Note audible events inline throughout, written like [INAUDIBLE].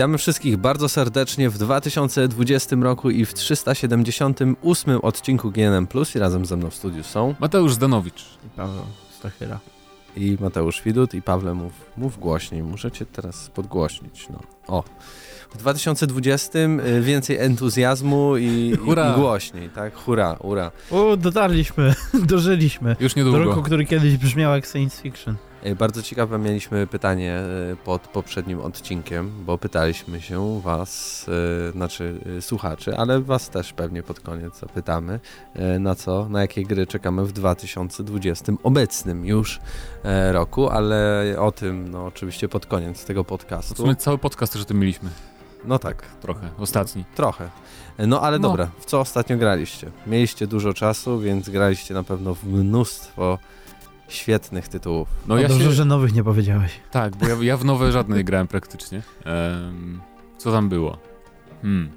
Witamy wszystkich bardzo serdecznie w 2020 roku i w 378 odcinku GNM Plus i razem ze mną w studiu są Mateusz Zdanowicz i Paweł Stachyra i Mateusz Widut i Pawle mów, mów głośniej, muszę teraz podgłośnić. No. O. W 2020 y, więcej entuzjazmu i, hura. i głośniej, tak? Hura, hura. O, dotarliśmy, [LAUGHS] dożyliśmy. Już niedługo. Do roku, który kiedyś brzmiał jak science fiction. Bardzo ciekawe mieliśmy pytanie e, pod poprzednim odcinkiem, bo pytaliśmy się was, e, znaczy e, słuchaczy, ale was też pewnie pod koniec zapytamy, na co, na jakie gry czekamy w 2020 obecnym już roku, ale o tym no oczywiście pod koniec tego podcastu. W sumie cały podcast też o tym mieliśmy. No tak. Trochę, ostatni. Trochę. No ale no. dobra, w co ostatnio graliście? Mieliście dużo czasu, więc graliście na pewno w mnóstwo świetnych tytułów. No, ja dobrze, się... że nowych nie powiedziałeś. Tak, bo ja, ja w nowe żadne nie grałem praktycznie. Um, co tam było? Hmm.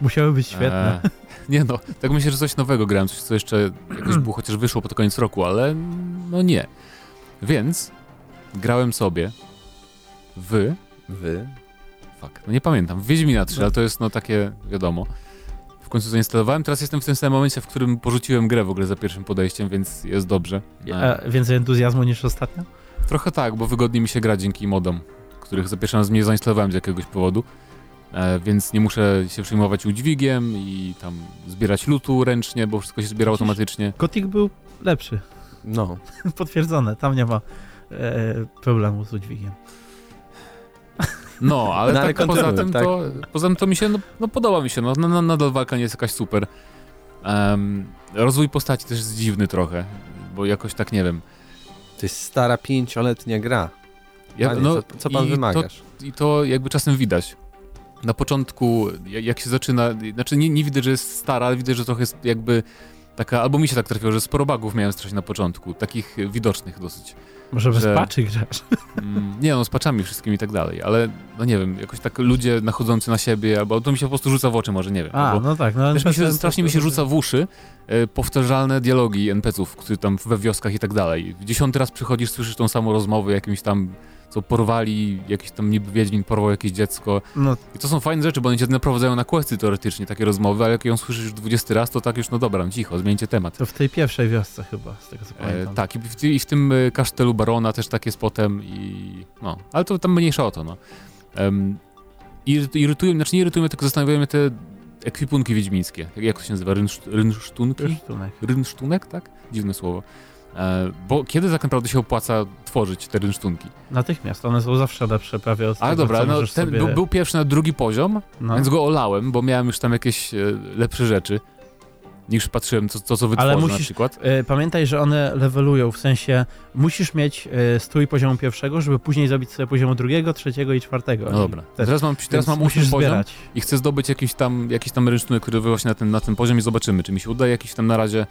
Musiały być świetne. E, nie no, tak myślę, że coś nowego grałem, coś co jeszcze jakoś było, chociaż wyszło pod koniec roku, ale no nie. Więc grałem sobie w... Wy? Fuck, no nie pamiętam. W Wiedźmina 3, no. ale to jest no takie, wiadomo końcu zainstalowałem. Teraz jestem w tym samym momencie, w którym porzuciłem grę w ogóle za pierwszym podejściem, więc jest dobrze. A więcej entuzjazmu niż ostatnio? Trochę tak, bo wygodniej mi się gra dzięki modom, których za pierwszym razem nie zainstalowałem z jakiegoś powodu. E, więc nie muszę się przejmować udźwigiem i tam zbierać lutu ręcznie, bo wszystko się zbiera automatycznie. Kotik był lepszy. No. [LAUGHS] Potwierdzone, tam nie ma e, problemu z udźwigiem. No, ale, no, ale tak, poza, tym tak? To, poza tym to mi się, no, no podoba mi się, no, no, nadal walka nie jest jakaś super. Um, rozwój postaci też jest dziwny trochę, bo jakoś tak nie wiem. To jest stara pięcioletnia gra. Ja, Panie, no, co, co pan wymagasz? To, I to jakby czasem widać. Na początku, jak się zaczyna, znaczy nie, nie widać, że jest stara, ale widać, że trochę jest jakby taka, albo mi się tak trafiło, że sporo bugów miałem strasznie na początku, takich widocznych dosyć. Może bez że, paczy grasz? Mm, nie no, z paczami wszystkimi i tak dalej, ale no nie wiem, jakoś tak ludzie nachodzący na siebie, albo to mi się po prostu rzuca w oczy, może nie wiem. A, no tak. No, też mi się, strasznie mi się rzuca w uszy e, powtarzalne dialogi NPC-ów, które tam we wioskach i tak dalej. Dziesiąty raz przychodzisz, słyszysz tą samą rozmowę jakimś tam co porwali, jakiś tam niby Wiedźmin porwał jakieś dziecko. No. I to są fajne rzeczy, bo one cię naprowadzają na questy teoretycznie, takie rozmowy, ale jak ją słyszysz już 20 raz, to tak już, no dobra, no cicho, zmieńcie temat. To w tej pierwszej wiosce chyba, z tego co e, pamiętam. E, tak, i w, i w, tym e, kasztelu Barona też tak jest potem i no, ale to tam mniejsza o to, no. Um, irytują, znaczy nie irytują, tylko zastanawiają mnie te ekwipunki wiedźmińskie. Jak to się nazywa? Rynsztunki? Rynsztunek. Rynsztunek, tak? Dziwne słowo. E, bo kiedy tak naprawdę się opłaca tworzyć te rynsztunki? Natychmiast, one są zawsze lepsze prawie od Ale tego, dobra, no, ten sobie... był, był, pierwszy na drugi poziom, no. więc go olałem, bo miałem już tam jakieś e, lepsze rzeczy niż patrzyłem, co, co, co wytworzy musisz, na przykład. Y, pamiętaj, że one levelują, w sensie musisz mieć y, strój poziomu pierwszego, żeby później zrobić sobie poziomu drugiego, trzeciego i czwartego. No dobra. teraz mam, teraz mam musisz poziom zbierać. i chcę zdobyć jakiś tam, jakiś tam rynsztunek, który właśnie na ten, na ten poziom i zobaczymy, czy mi się uda jakiś tam na razie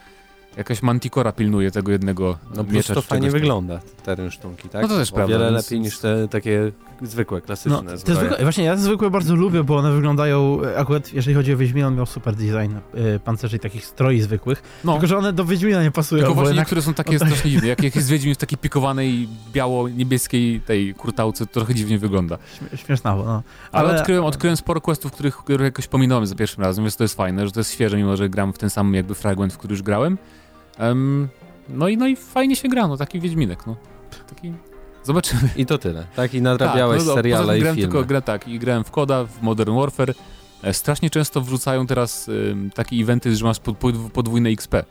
Jakaś mantikora pilnuje tego jednego No miecza. to fajnie wygląda, te rynsztunki, tak? No to też prawda. O wiele lepiej niż te takie zwykłe, klasyczne no, te zwykłe, Właśnie ja te zwykłe bardzo lubię, bo one wyglądają, akurat jeżeli chodzi o Wiedźmina, on miał super design y, pancerzy i takich stroi zwykłych, no. tylko że one do Wiedźmina nie pasują. Tylko właśnie jednak... niektóre są takie [LAUGHS] strasznie dziwne, jak, jak jest Wiedźmin w takiej pikowanej biało-niebieskiej tej kurtałce, to trochę dziwnie wygląda. Śmiesznawo, no. Ale, Ale odkryłem, odkryłem sporo questów, których, których jakoś pominąłem za pierwszym razem, więc to jest fajne, że to jest świeże, mimo że gram w ten sam jakby fragment, w który już grałem. Um, no, i, no i fajnie się gra, no taki Wiedźminek, no. Taki... Zobaczymy. I to tyle, tak? I nadrabiałeś tak, no, no, seriale i grałem filmy. tylko grę, tak, i grałem w Koda, w Modern Warfare. E, strasznie często wrzucają teraz takie eventy, że masz podwójne XP e,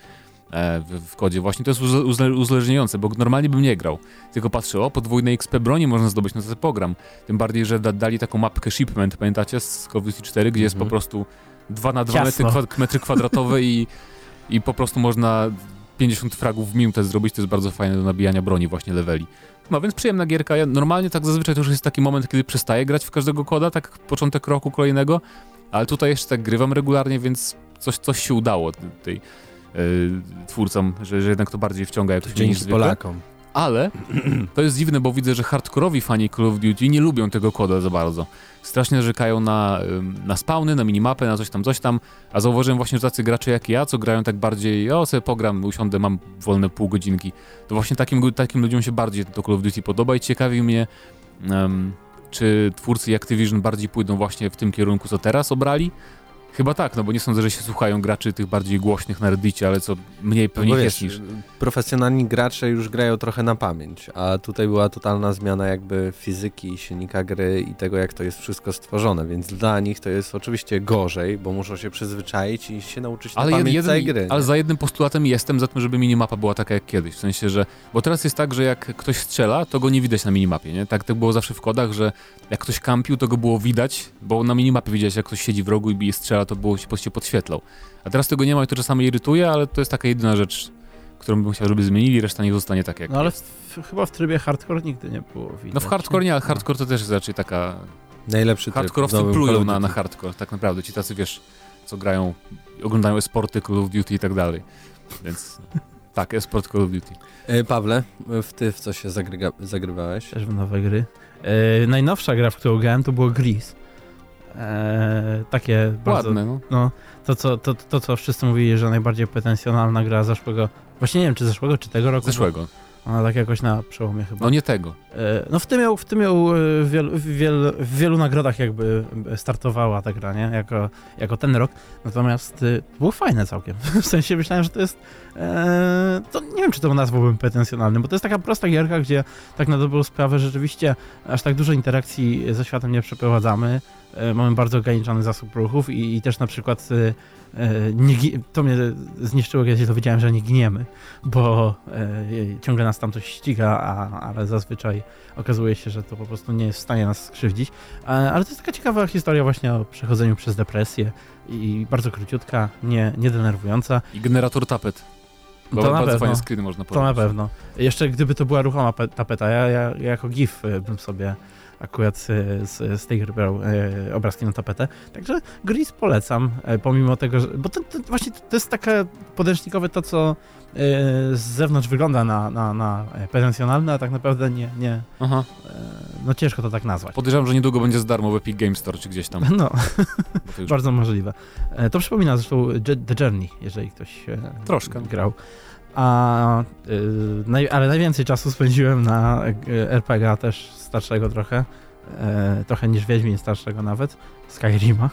w, w, kodzie. Właśnie to jest uzle, uzależniające, bo normalnie bym nie grał. Tylko patrzę, o, podwójne XP broni można zdobyć, no to pogram. Tym bardziej, że da, dali taką mapkę shipment, pamiętacie, z Call of Duty 4, gdzie jest po mhm. prostu 2 na 2 metry, metry kwadratowe i, i po prostu można 50 fragów w minutę zrobić, to jest bardzo fajne do nabijania broni właśnie leveli. No więc przyjemna gierka. Ja normalnie tak zazwyczaj to już jest taki moment, kiedy przestaję grać w każdego koda, tak początek roku kolejnego, ale tutaj jeszcze tak grywam regularnie, więc coś, coś się udało tej yy, twórcom, że, że jednak to bardziej wciąga jakoś niż Polakom. Ale [CLEARS THROAT] to jest dziwne, bo widzę, że hardkorowi fani Call of Duty nie lubią tego koda za bardzo. Strasznie narzekają na, na spawny, na minimapę, na coś tam, coś tam, a zauważyłem właśnie, że tacy gracze jak ja, co grają tak bardziej, o sobie pogram, usiądę, mam wolne pół godzinki, to właśnie takim, takim ludziom się bardziej to Call of Duty podoba i ciekawi mnie um, czy twórcy Activision bardziej pójdą właśnie w tym kierunku, co teraz obrali, Chyba tak, no bo nie sądzę, że się słuchają graczy tych bardziej głośnych na Reddicie, ale co mniej no pewnie no jest niż... Profesjonalni gracze już grają trochę na pamięć, a tutaj była totalna zmiana jakby fizyki, silnika gry i tego, jak to jest wszystko stworzone, więc dla nich to jest oczywiście gorzej, bo muszą się przyzwyczaić i się nauczyć na ale pamięć jeden, całej gry. Ale za jednym postulatem jestem za tym, żeby minimapa była taka jak kiedyś, w sensie, że... Bo teraz jest tak, że jak ktoś strzela, to go nie widać na minimapie, nie? Tak, tak było zawsze w kodach, że jak ktoś kampił, to go było widać, bo na minimapie widziałeś, jak ktoś siedzi w rogu i strzela, to było się, się podświetlał. A teraz tego nie ma i to czasami irytuje, ale to jest taka jedyna rzecz, którą bym chciał, żeby zmienili, reszta nie zostanie tak jak No ale w, chyba w trybie hardcore nigdy nie było widać. No w hardcore nie, ale hardcore to też jest raczej taka... Najlepszy Hardkorowcy plują na, na hardcore, tak naprawdę. Ci tacy, wiesz, co grają, oglądają sporty Call of Duty i tak dalej. Więc [LAUGHS] tak, esport Call of Duty. E, Pawle, w ty w co się zagryga, zagrywałeś? Też w nowe gry. E, najnowsza gra, w którą grałem, to było Gris. E, takie bardzo, Ładne, no. no to, co, to, to, co wszyscy mówili, że najbardziej pretensjonalna gra zeszłego, właśnie nie wiem, czy zeszłego, czy tego roku. Zeszłego. Ona tak jakoś na przełomie chyba. No nie tego. E, no w tym miał, w tym miał e, wiel, wiel, w wielu nagrodach jakby startowała ta gra, nie? Jako, jako ten rok. Natomiast e, było fajne całkiem. [LAUGHS] W sensie myślałem, że to jest e, to nie wiem, czy to nazwałbym pretensjonalnym, bo to jest taka prosta gierka, gdzie tak na dobrą sprawę rzeczywiście aż tak dużo interakcji ze światem nie przeprowadzamy. E, mamy bardzo ograniczony zasób ruchów i, i też na przykład e, e, nie, to mnie zniszczyło, kiedy się dowiedziałem, że nie gniemy, bo ciągle nas tam coś ściga, a, ale zazwyczaj okazuje się, że to po prostu nie jest w stanie nas skrzywdzić. Ale to jest taka ciekawa historia właśnie o przechodzeniu przez depresję i bardzo króciutka, nie, nie denerwująca. I generator tapet. Bo to na pewno. fajne screeny można To na pewno. Jeszcze gdyby to była ruchoma tapeta, ja, ja, ja jako GIF bym sobie akurat z, z tej gry brał e, obrazki na tapetę. Także Gris polecam, e, pomimo tego, że, bo to, to, właśnie to jest takie podręcznikowe to, co e, z zewnątrz wygląda na, na, na pretensjonalne, a tak naprawdę nie, nie Aha. No ciężko to tak nazwać. Podejrzewam, że niedługo będzie z darmo w Epic Game Store czy gdzieś tam. [LAUGHS] No, bardzo możliwe. To przypomina zresztą The Journey, jeżeli ktoś Troszkę. grał. A, ale najwięcej czasu spędziłem na RPG też starszego trochę, e, trochę niż Wiedźmin starszego nawet, Skyrima.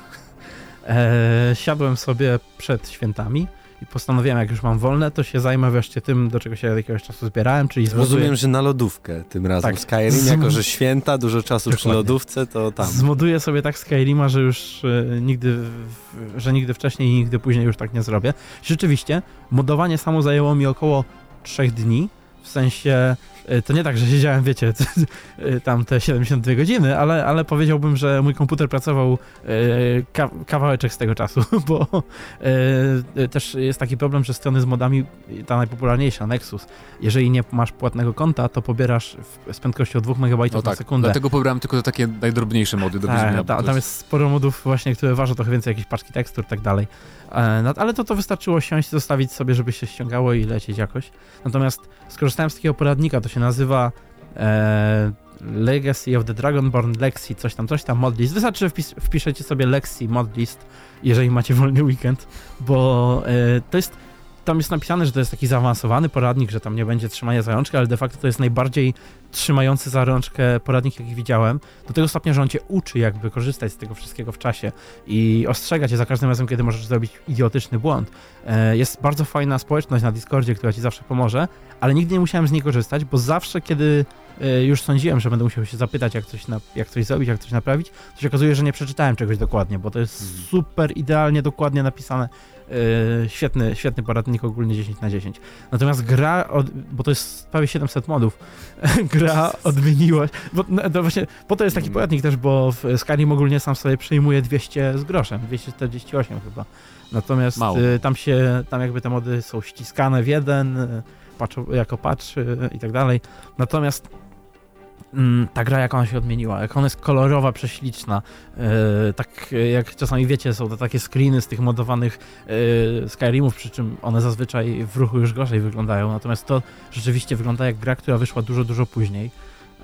E, siadłem sobie przed świętami i postanowiłem, jak już mam wolne, to się zajmę wreszcie tym, do czego się jakiegoś czasu zbierałem, czyli zbuduję... Rozumiem, że na lodówkę tym razem tak. Skyrim, jako że święta, dużo czasu Dokładnie. przy lodówce, to tam. Zmoduję sobie tak Skyrima, że już e, nigdy, że nigdy wcześniej i nigdy później już tak nie zrobię. Rzeczywiście, modowanie samo zajęło mi około trzech dni, w sensie E, to nie tak, że siedziałem, wiecie, [LAUGHS] e, tam te 72 godziny, ale, ale powiedziałbym, że mój komputer pracował e, kawałeczek z tego czasu, [LAUGHS] bo też jest taki problem, że strony z modami, ta najpopularniejsza, Nexus, jeżeli nie masz płatnego konta, to pobierasz z prędkością 2 MB no tak, na sekundę. Dlatego pobierałem tylko te takie najdrobniejsze mody do tak, ta, Tam jest sporo modów właśnie, które ważą trochę więcej, jakieś paczki tekstur i tak dalej. No, ale to, to wystarczyło siąść, zostawić sobie, żeby się ściągało i lecieć jakoś. Natomiast skorzystałem z takiego poradnika, to się nazywa e, Legacy of the Dragonborn Lexi, coś tam, coś tam, modlist. Wystarczy, że wpis, wpiszecie sobie Lexi modlist, jeżeli macie wolny weekend, bo e, to jest tam jest napisane, że to jest taki zaawansowany poradnik, że tam nie będzie trzymania za rączkę, ale de facto to jest najbardziej trzymający za rączkę poradnik, jaki widziałem. Do tego stopnia, że on cię uczy jakby korzystać z tego wszystkiego w czasie i ostrzega cię za każdym razem, kiedy możesz zrobić idiotyczny błąd. E, jest bardzo fajna społeczność na Discordzie, która ci zawsze pomoże, ale nigdy nie musiałem z niej korzystać, bo zawsze, kiedy e, już sądziłem, że będę musiał się zapytać, jak coś, na, jak coś zrobić, jak coś naprawić, to się okazuje, że nie przeczytałem czegoś dokładnie, bo to jest mhm. super idealnie, dokładnie napisane Yy, świetny, świetny poradnik, ogólnie 10 na 10. Natomiast gra, od, bo to jest prawie 700 modów, [LAUGHS] gra odmieniła, bo no, to właśnie, po to jest taki poradnik też, bo w Skyrim ogólnie sam sobie przyjmuje 200 z groszem, 248 chyba. Natomiast y, tam się, tam jakby te mody są ściskane w jeden, y, patch, jako patch y, i tak dalej. Natomiast ta gra, jak ona się odmieniła, jak ona jest kolorowa, prześliczna. Yy, tak jak czasami wiecie, są to takie screeny z tych modowanych yy, Skyrimów, przy czym one zazwyczaj w ruchu już gorzej wyglądają. Natomiast to rzeczywiście wygląda jak gra, która wyszła dużo, dużo później.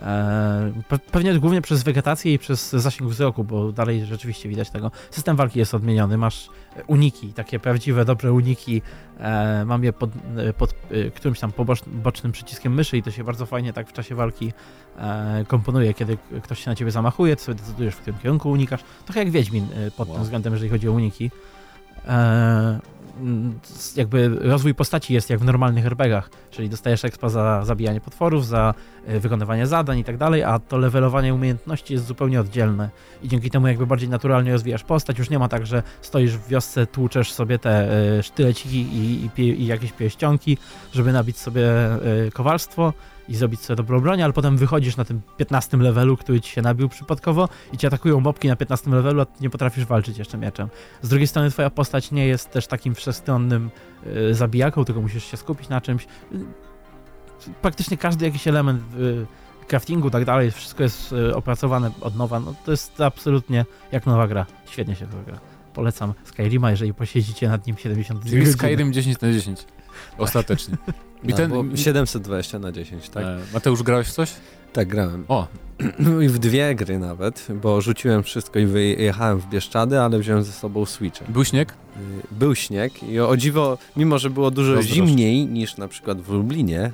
E, pe- pewnie głównie przez wegetację i przez zasięg wzroku, bo dalej rzeczywiście widać tego. System walki jest odmieniony, masz uniki, takie prawdziwe, dobre uniki. E, mam je pod, e, pod e, którymś tam bocznym przyciskiem myszy i to się bardzo fajnie tak w czasie walki e, komponuje, kiedy ktoś się na ciebie zamachuje, to sobie decydujesz, w którym kierunku unikasz. Trochę jak Wiedźmin e, pod Wow. tym względem, jeżeli chodzi o uniki. Jakby rozwój postaci jest jak w normalnych RPGach, czyli dostajesz expa za zabijanie potworów, za e, wykonywanie zadań i tak dalej, a to levelowanie umiejętności jest zupełnie oddzielne. I dzięki temu jakby bardziej naturalnie rozwijasz postać, już nie ma tak, że stoisz w wiosce, tłuczesz sobie te e, sztyleciki i, i, i jakieś pierścionki, żeby nabić sobie e, kowalstwo i zrobić sobie dobrą broń, ale potem wychodzisz na tym 15 levelu, który ci się nabił przypadkowo i cię atakują mobki na 15 levelu, a ty nie potrafisz walczyć jeszcze mieczem. Z drugiej strony twoja postać nie jest też takim wszechstronnym y, zabijaką, tylko musisz się skupić na czymś. Praktycznie każdy jakiś element y, craftingu, tak dalej, wszystko jest y, opracowane od nowa. No, to jest absolutnie jak nowa gra. Świetnie się to gra. Polecam Skyrima, jeżeli posiedzicie nad nim 72 Czyli godziny. Skyrim 10 na 10. Ostatecznie. I No, ten, bo 720 na 10, tak? e, Mateusz, grałeś w coś? Tak, grałem. O, [CLEARS THROAT] No i w dwie gry nawet, bo rzuciłem wszystko i wyjechałem w Bieszczady, ale wziąłem ze sobą Switcha. był śnieg? Y, Był śnieg i o dziwo, mimo że było dużo zimniej niż na przykład w Lublinie,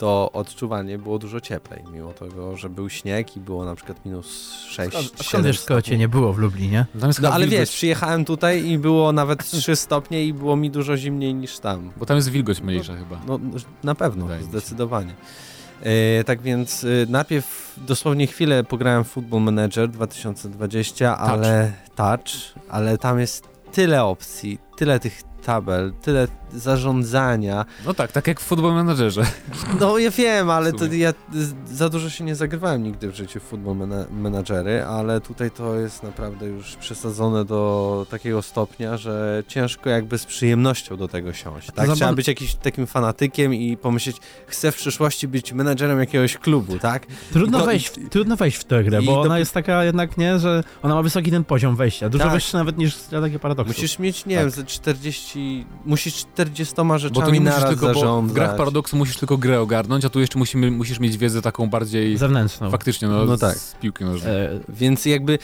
to odczuwanie było dużo cieplej, mimo tego, że był śnieg i było na przykład minus 6, A 7 Skąd wiesz, skoro cię nie było w Lublinie? No chyba ale wilgoć, wiesz, przyjechałem tutaj i było nawet 3 stopnie i było mi dużo zimniej niż tam. Bo tam jest wilgoć mniejsza chyba. No na pewno, Wydaje zdecydowanie. E, tak więc y, najpierw dosłownie chwilę pograłem w Football Manager 2020, ale touch, ale tam jest tyle opcji, tyle tych tabel, tyle zarządzania. No tak, tak jak w Football Managerze. No ja wiem, ale to ja za dużo się nie zagrywałem nigdy w życiu w Football mana- Managery, ale tutaj to jest naprawdę już przesadzone do takiego stopnia, że ciężko jakby z przyjemnością do tego siąść. Tak? Trzeba być jakimś takim fanatykiem i pomyśleć, chcę w przyszłości być menadżerem jakiegoś klubu, tak? Trudno, to- wejść, w, trudno wejść w tę grę, bo do- ona jest taka jednak, nie, że ona ma wysoki ten poziom wejścia. Dużo Tak. wyższy nawet niż takie paradoksy. Musisz mieć, nie Tak. wiem, ze 40, musisz 40 Bo rzeczami to nie musisz naraz tylko, bo w zarządzać. grach Paradoksu musisz tylko grę ogarnąć, a tu jeszcze musimy, musisz mieć wiedzę taką bardziej Zewnętrzną. faktycznie, no, No tak. z piłki nożnej. E, Więc jakby y,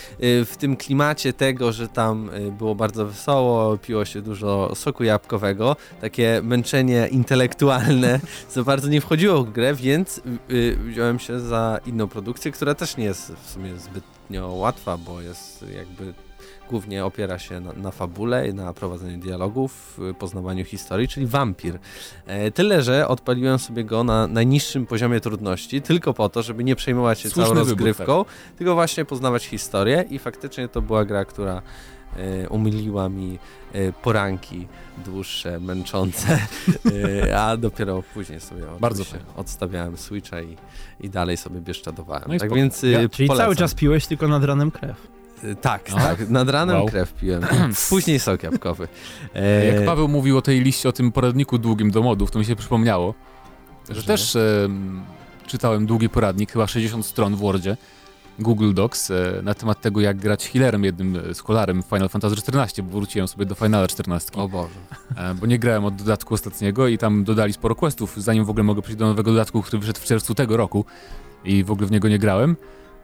w tym klimacie tego, że tam y, było bardzo wesoło, piło się dużo soku jabłkowego, takie męczenie intelektualne [LAUGHS] za bardzo nie wchodziło w grę, więc y, wziąłem się za inną produkcję, która też nie jest w sumie zbytnio łatwa, bo jest jakby głównie opiera się na, na fabule, na prowadzeniu dialogów, y, poznawaniu historii, czyli Vampir. E, tyle, że odpaliłem sobie go na najniższym poziomie trudności, tylko po to, żeby nie przejmować się Słuszny całą wybór, rozgrywką, tylko właśnie poznawać historię i faktycznie to była gra, która e, umiliła mi e, poranki dłuższe, męczące, [LAUGHS] e, a dopiero później sobie Bardzo odstawiałem Switcha i, i dalej sobie bieszczadowałem. No tak więc e, ja, czyli polecam. cały czas piłeś tylko nad ranem krew. E, Tak, Aha. tak. Nad ranem Wow. krew piłem. [CLEARS THROAT] Później sok jabłkowy. E, Jak Paweł mówił o tej liście, o tym poradniku długim do modów, to mi się przypomniało, że Że? też em, czytałem długi poradnik, chyba 60 stron w Wordzie, Google Docs, e, na temat tego, jak grać healerem jednym e, z kolarem w Final Fantasy XIV, bo wróciłem sobie do Finala 14, O Boże. e, bo nie grałem od dodatku ostatniego i tam dodali sporo questów, zanim w ogóle mogę przejść do nowego dodatku, który wyszedł w czerwcu tego roku i w ogóle w niego nie grałem.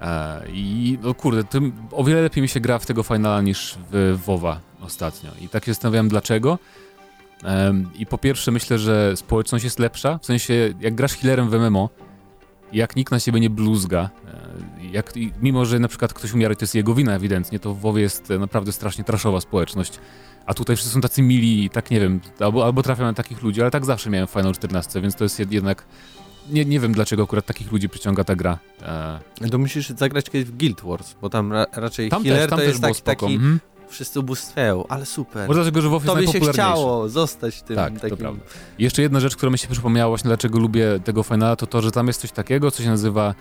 E, I no kurde, tym o wiele lepiej mi się gra w tego Finala niż w WoWa ostatnio. I tak się zastanawiałem dlaczego. I po pierwsze myślę, że społeczność jest lepsza, w sensie jak grasz healerem w MMO, jak nikt na ciebie nie bluzga, e, jak, mimo że na przykład ktoś umiera to jest jego wina ewidentnie, to w WoWie jest e, naprawdę strasznie traszowa społeczność. A tutaj wszyscy są tacy mili i tak nie wiem, albo, albo trafiam na takich ludzi, ale tak zawsze miałem Final 14, więc to jest jed- jednak nie, nie wiem dlaczego akurat takich ludzi przyciąga ta gra. E, To musisz zagrać kiedyś w Guild Wars, bo tam ra raczej tam healer też, tam to też jest taki, taki Mhm. wszyscy ubóstwiają, ale super. Może dlatego, że WoW jest Tobie się chciało zostać tym Tak, to takim... I Jeszcze jedna rzecz, która mi się przypomniała właśnie dlaczego lubię tego Finala, to to, że tam jest coś takiego, co się nazywa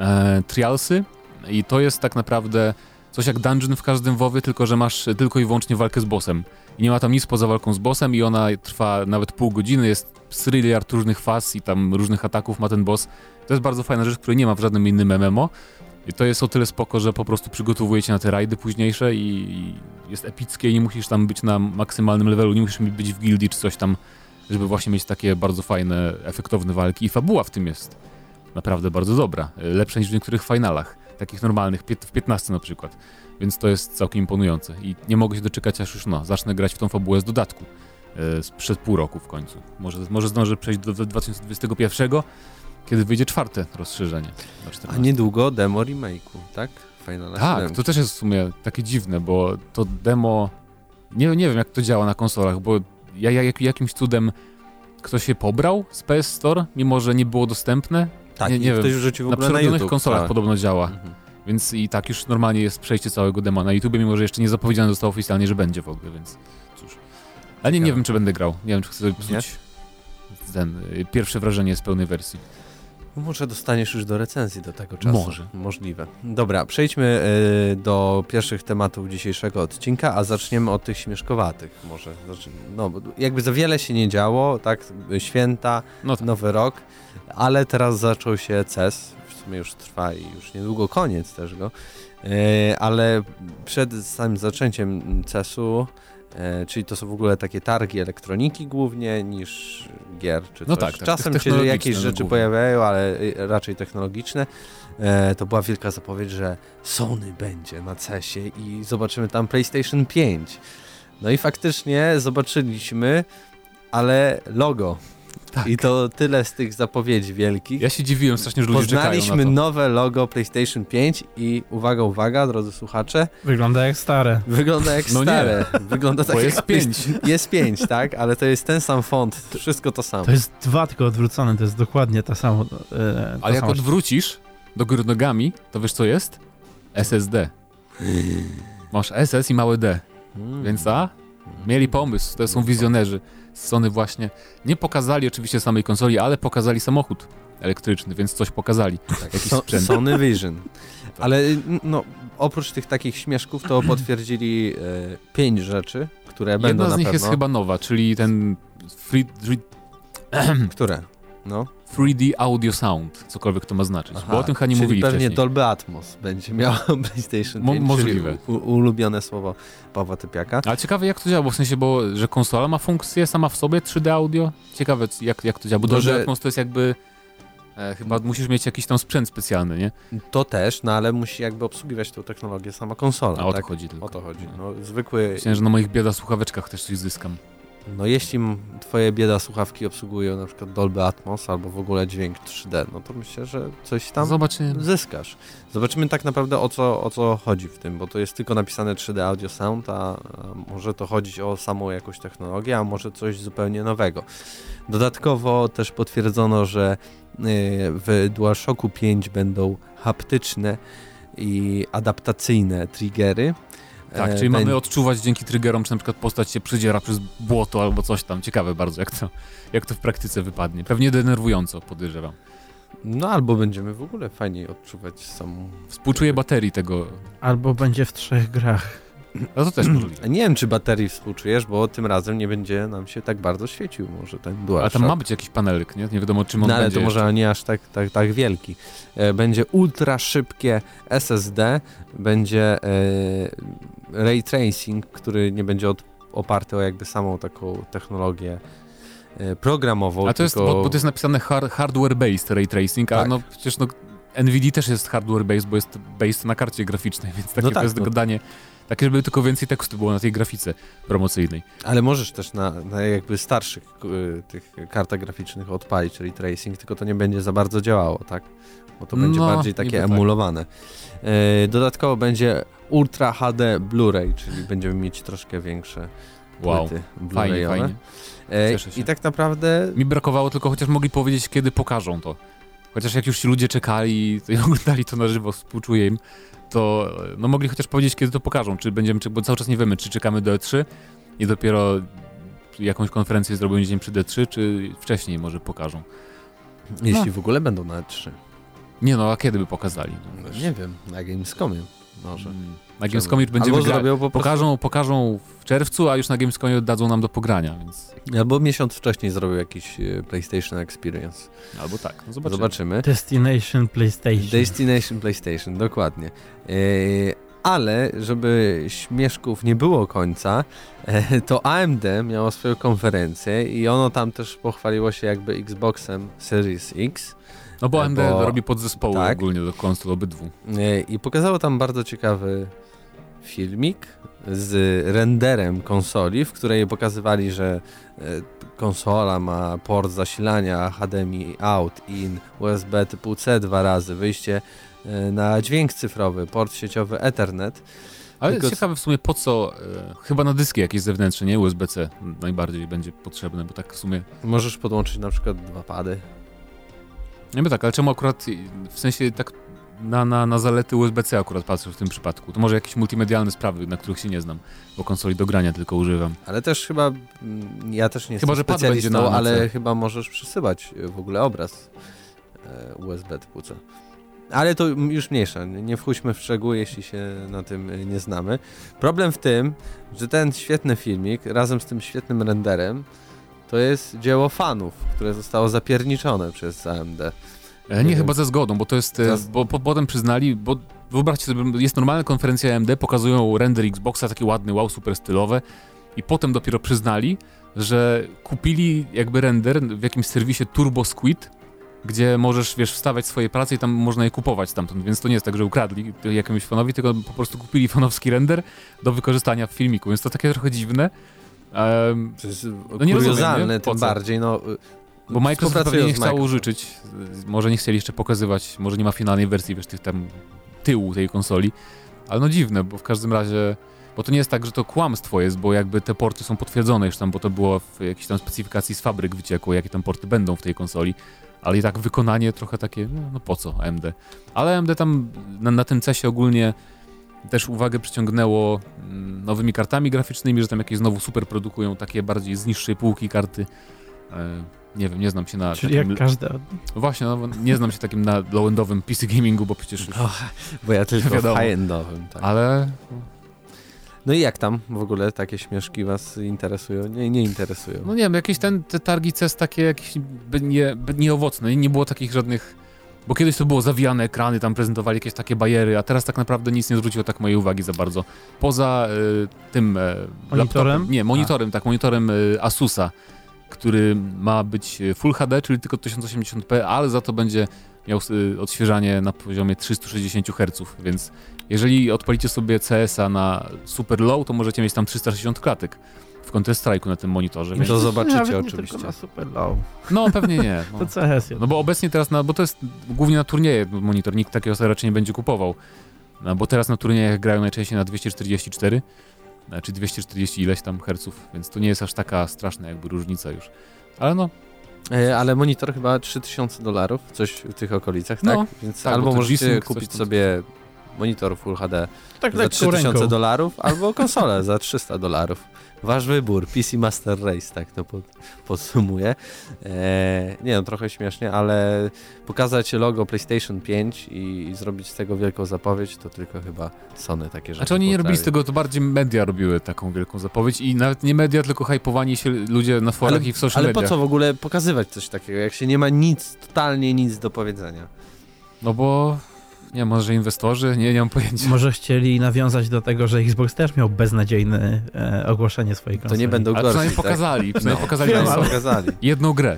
e, Trialsy i to jest tak naprawdę coś jak dungeon w każdym WoWie, tylko że masz tylko i wyłącznie walkę z bossem. I nie ma tam nic poza walką z bossem i ona trwa nawet pół godziny, jest tryliard różnych faz i tam różnych ataków ma ten boss. To jest bardzo fajna rzecz, której nie ma w żadnym innym MMO. I to jest o tyle spoko, że po prostu przygotowujecie na te rajdy późniejsze i, jest epickie i nie musisz tam być na maksymalnym levelu, nie musisz być w gildii czy coś tam, żeby właśnie mieć takie bardzo fajne, efektowne walki. I fabuła w tym jest naprawdę bardzo dobra. Lepsza niż w niektórych finalach, takich normalnych, w 15 na przykład. Więc to jest całkiem imponujące. I nie mogę się doczekać, aż już no, zacznę grać w tą fabułę z dodatku. e, Sprzed pół roku w końcu. Może, może zdążę przejść do 2021, kiedy wyjdzie czwarte rozszerzenie. A 14. niedługo demo remake'u, tak? Final Tak, 7. to też jest w sumie takie dziwne, bo to demo. Nie, nie wiem, jak to działa na konsolach, bo ja, ja jak, jakimś cudem ktoś się pobrał z PS Store, mimo że nie było dostępne. Tak, nie- nie wiem. ktoś wrzucił w Na ogóle na przerodzonych YouTube. konsolach tak. podobno działa, Mhm. więc i tak już normalnie jest przejście całego dema na YouTube, mimo że jeszcze nie zapowiedziane zostało oficjalnie, że będzie w ogóle, więc cóż. Ale nie, nie wiem, czy będę grał. Nie wiem, czy chcę sobie psuć ten y, pierwsze wrażenie z pełnej wersji. Może dostaniesz już do recenzji do tego czasu. Może. Możliwe. Dobra, przejdźmy y, do pierwszych tematów dzisiejszego odcinka, a zaczniemy od tych śmieszkowatych może. Znaczy, no, jakby za wiele się nie działo, tak? Święta, No to nowy rok, ale teraz zaczął się CES, w sumie już trwa i już niedługo koniec też go, E, ale przed samym zaczęciem CES-u, czyli to są w ogóle takie targi elektroniki głównie niż gier czy No coś. tak, tak, Czasem się jakieś no rzeczy głównie. pojawiają, ale e, raczej technologiczne. E, To była wielka zapowiedź, że Sony będzie na CES-ie i zobaczymy tam PlayStation 5. No i faktycznie zobaczyliśmy, ale logo. Tak. I to tyle z tych zapowiedzi wielkich. ja się dziwiłem strasznie, że ludzie czekają Poznaliśmy na to. nowe logo PlayStation 5 i uwaga, uwaga, drodzy słuchacze, Wygląda jak stare. wygląda jak No nie. stare. Wygląda tak Bo jak jest pięć. [LAUGHS] Jest 5, tak? Ale to jest ten sam font, wszystko to samo. To jest dwa, tylko odwrócone, to jest dokładnie ta sama. E, Ale jak sama odwrócisz do góry nogami, to wiesz co jest? SSD. Masz SS i małe D. Mm. Więc a? Mieli pomysł, to są wizjonerzy. Sony właśnie nie pokazali oczywiście samej konsoli, ale pokazali samochód elektryczny, więc coś pokazali. Tak, jakiś so, sprzęt. Sony Vision. [LAUGHS] Ale no, oprócz tych takich śmieszków, to [CLEARS THROAT] potwierdzili e, pięć rzeczy, które będą Jedna z nich jest chyba nowa, czyli ten free, [CLEARS THROAT] Które? No. 3D Audio Sound, cokolwiek to ma znaczyć, bo o tym chyba nie czyli mówili pewnie wcześniej. Dolby Atmos będzie miał [LAUGHS] PlayStation 5, Mo- możliwe. U, ulubione słowo Pawła Typiaka. Ale ciekawe jak to działa, bo w sensie, bo, że konsola ma funkcję sama w sobie 3D audio. Ciekawe jak, jak to działa, bo Dolby że- Atmos to jest jakby... E, chyba musisz mieć jakiś tam sprzęt specjalny, nie? To też, no ale musi jakby obsługiwać tą technologię sama konsola. A o to tak? chodzi tylko. O to chodzi. No, zwykły. Myślałem, że na moich bieda słuchaweczkach też coś zyskam. No jeśli twoje bieda słuchawki obsługują na przykład Dolby Atmos albo w ogóle dźwięk 3D, no to myślę, że coś tam Zobaczymy. zyskasz. Zobaczymy tak naprawdę o co, o co chodzi w tym, bo to jest tylko napisane 3D Audio Sound, a, a może to chodzić o samą jakąś technologię, a może coś zupełnie nowego. Dodatkowo też potwierdzono, że y, w DualShocku 5 będą haptyczne i adaptacyjne triggery. Tak, E, czyli bę- mamy odczuwać dzięki triggerom, czy na przykład postać się przydziera przez błoto albo coś tam. Ciekawe bardzo, jak to, jak to w praktyce wypadnie. Pewnie denerwująco, podejrzewam. No albo będziemy w ogóle fajniej odczuwać samą... Współczuję baterii tego. Albo będzie w trzech grach. No to też możliwe. [CLEARS THROAT] Nie wiem, czy baterii współczujesz, bo tym razem nie będzie nam się tak bardzo świecił może ten A DualShock. tam ma być jakiś panelek, nie? Nie wiadomo, czym on No ale będzie. to może nie aż tak, tak, tak wielki. E, Będzie ultra szybkie SSD, będzie e, ray tracing, który nie będzie od, oparty o jakby samą taką technologię e, programową. A to jest, tylko... bo, bo to jest napisane hard, hardware-based ray tracing, a Tak. no przecież no, NVIDIA też jest hardware-based, bo jest based na karcie graficznej, więc takie No to tak, jest no. Takie, żeby tylko więcej tekstu było na tej grafice promocyjnej. Ale możesz też na, na jakby starszych y, tych kartach graficznych odpalić ray tracing, tylko to nie będzie za bardzo działało, tak? Bo to będzie No, bardziej takie tak. emulowane. E, dodatkowo będzie Ultra HD Blu-ray, czyli będziemy mieć troszkę większe Wow, płyty fajnie, Blu-rayowe. fajnie. E, Cieszę się. I tak naprawdę Mi brakowało tylko, chociaż mogli powiedzieć, kiedy pokażą to. Chociaż jak już ci ludzie czekali i [LAUGHS] oglądali to na żywo, współczuję im, to no mogli chociaż powiedzieć, kiedy to pokażą. Czy będziemy, czy, bo cały czas nie wiemy, czy czekamy do E3 i dopiero jakąś konferencję zrobią dzień przed E3, czy wcześniej może pokażą. jeśli w ogóle będą na 3. Nie no, a kiedy by pokazali? No, wiesz. Nie wiem, na Gamescomie może. Mm, Na Gamescomie już będziemy Albo gra... po prostu, pokażą, pokażą w czerwcu, a już na Gamescomie oddadzą nam do pogrania, więc albo miesiąc wcześniej zrobią jakiś e, PlayStation Experience. albo tak, no zobaczymy. Zobaczymy. Destination PlayStation. Destination PlayStation, dokładnie. E, Ale żeby śmieszków nie było końca, e, to AMD miało swoją konferencję i ono tam też pochwaliło się jakby Xboxem Series X No bo AMD Bo- robi podzespoły tak. ogólnie do konsol obydwu. i pokazało tam bardzo ciekawy filmik z renderem konsoli, w której pokazywali, że e, konsola ma port zasilania HDMI out, in, USB typu C dwa razy, wyjście e, na dźwięk cyfrowy, port sieciowy Ethernet. Ale Tylko- ciekawe w sumie po co, e, chyba na dyski jakieś zewnętrzne, nie USB-C najbardziej będzie potrzebne, bo tak w sumie, Możesz podłączyć na przykład dwa pady. Nie wiem tak, ale czemu akurat, w sensie tak na, na, na zalety USB-C akurat patrzę w tym przypadku? To może jakieś multimedialne sprawy, na których się nie znam, bo konsoli do grania tylko używam. Ale też chyba, mm, ja też nie Chyba, jestem że pad będzie na- na ale chyba możesz przesyłać e, w ogóle obraz e, USB typu C. Ale to już mniejsza, nie nie wchódźmy w szczegóły, jeśli się na tym e, nie znamy. Problem w tym, że ten świetny filmik razem z tym świetnym renderem to jest dzieło fanów, które zostało zapierniczone przez AMD. Nie Nie, chyba ze zgodą, bo to jest, e, bo po, potem przyznali, bo wyobraźcie sobie, jest normalna konferencja AMD, pokazują render Xboxa, takie ładne, wow, super stylowe i potem dopiero przyznali, że kupili jakby render w jakimś serwisie Turbo Squid, gdzie możesz, wiesz, wstawiać swoje prace i tam można je kupować stamtąd, więc to nie jest tak, że ukradli jakiemuś fanowi, tylko po prostu kupili fanowski render do wykorzystania w filmiku, więc to takie trochę dziwne. Em, To jest nie kuriozalne, rozumiem, nie? Po tym bardziej, no... Bo Microsoft pewnie nie chciał użyczyć, może nie chcieli jeszcze pokazywać, może nie ma finalnej wersji, wiesz, tych tam tyłu tej konsoli, ale no dziwne, bo w każdym razie, bo to nie jest tak, że to kłamstwo jest, bo jakby te porty są potwierdzone już tam, bo to było w jakiejś tam specyfikacji z fabryk wyciekło, jakie tam porty będą w tej konsoli, ale i tak wykonanie trochę takie, no, no po co AMD? Ale AMD tam na, na tym CESie ogólnie też uwagę przyciągnęło mm, nowymi kartami graficznymi, że tam jakieś znowu super produkują takie bardziej z niższej półki karty. E, nie wiem, nie znam się na Czyli takim... jak każde. Właśnie, no, nie znam się takim na low-endowym PC gamingu, bo przecież... No, bo ja tylko Wiadomo. high-endowym, tak. Ale No i jak tam w ogóle takie śmieszki was interesują? Nie, nie interesują. no nie wiem, jakieś ten, te targi CES takie jakieś by nie, by nieowocne, nie było takich żadnych... Bo kiedyś to było zawijane ekrany, tam prezentowali jakieś takie bajery, a teraz tak naprawdę nic nie zwróciło tak mojej uwagi za bardzo. Poza y, tym e, Monitorem? laptopem, nie, monitorem, tak, monitorem y, Asusa, który ma być Full HD, czyli tylko 1080p, ale za to będzie miał odświeżanie na poziomie 360 Hz, więc jeżeli odpalicie sobie CS-a na super low, to możecie mieć tam 360 klatek w Counter-Strike'u na tym monitorze. I Więc... to zobaczycie Nawet nie oczywiście. Tylko na super low. No pewnie nie. [LAUGHS] No. To CS jest. no bo obecnie teraz, na, bo to jest głównie na turnieje monitor, nikt takiego sobie raczej nie będzie kupował. No, bo teraz na turniejach grają najczęściej na 244, e, czy 240 ileś tam herców, więc to nie jest aż taka straszna jakby różnica już. Ale no, E, ale monitor chyba 3000 dolarów, coś w tych okolicach, tak? No, Więc tak, albo możecie kupić sobie monitor Full HD tak za lekką 3000 ręką. dolarów, albo konsolę za 300 dolarów. Wasz wybór, PC Master Race, tak to pod, podsumuję. E, nie no, trochę śmiesznie, ale pokazać logo PlayStation 5 i, i zrobić z tego wielką zapowiedź, to tylko chyba Sony takie rzeczy Znaczy oni nie robili z tego, to bardziej media robiły taką wielką zapowiedź i nawet nie media, tylko hypowani się ludzie na forach Ale- i w social Ale po mediach. co w ogóle pokazywać coś takiego, jak się nie ma nic, totalnie nic do powiedzenia? No bo, nie może inwestorzy? Nie, nie mam pojęcia. Może chcieli nawiązać do tego, że Xbox też miał beznadziejne e, ogłoszenie swojej To konsoli. nie będą Ale gorsi, przynajmniej tak? pokazali, przynajmniej No, pokazali ale- pokazali. jedną grę.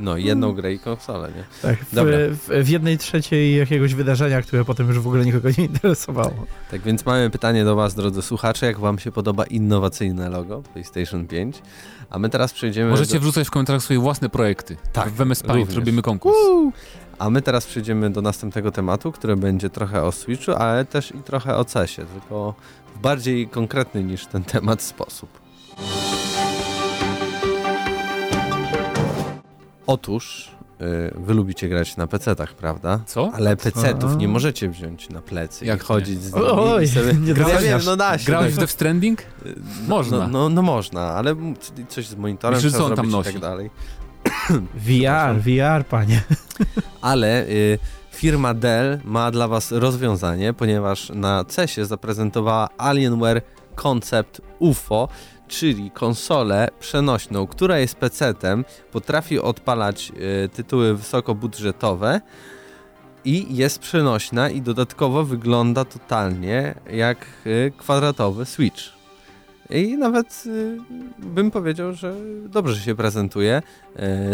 No, jedną grę i konsolę, nie? Tak, w, Dobra. w, w jednej trzeciej jakiegoś wydarzenia, które potem już w ogóle nikogo nie interesowało. Tak więc mamy pytanie do Was, drodzy słuchacze, jak Wam się podoba innowacyjne logo PlayStation 5? A my teraz przejdziemy Możecie do... wrzucać w komentarzach swoje własne projekty. Tak, W MS Paint robimy konkurs. A my teraz przejdziemy do następnego tematu, który będzie trochę o Switchu, ale też i trochę o CESie, tylko w bardziej konkretny niż ten temat sposób. Otóż y, wy lubicie grać na PC-tach, prawda? Co? Ale PC-ów nie możecie wziąć na plecy Jak i chodzić z nimi Oj, sobie... nie Ja wiem, no da się. Grałeś tak. w Death Stranding? No, Można. No, no można, ale coś z monitorem Myślisz, trzeba co on tam zrobić i nosi? tak dalej. [COUGHS] VR, VR, panie. [LAUGHS] Ale y, firma Dell ma dla Was rozwiązanie, ponieważ na CESie zaprezentowała Alienware Concept UFO, czyli konsolę przenośną, która jest PC-tem, potrafi odpalać y, tytuły wysokobudżetowe I jest przenośna i dodatkowo wygląda totalnie jak y, kwadratowy Switch. I nawet y, bym powiedział, że dobrze się prezentuje.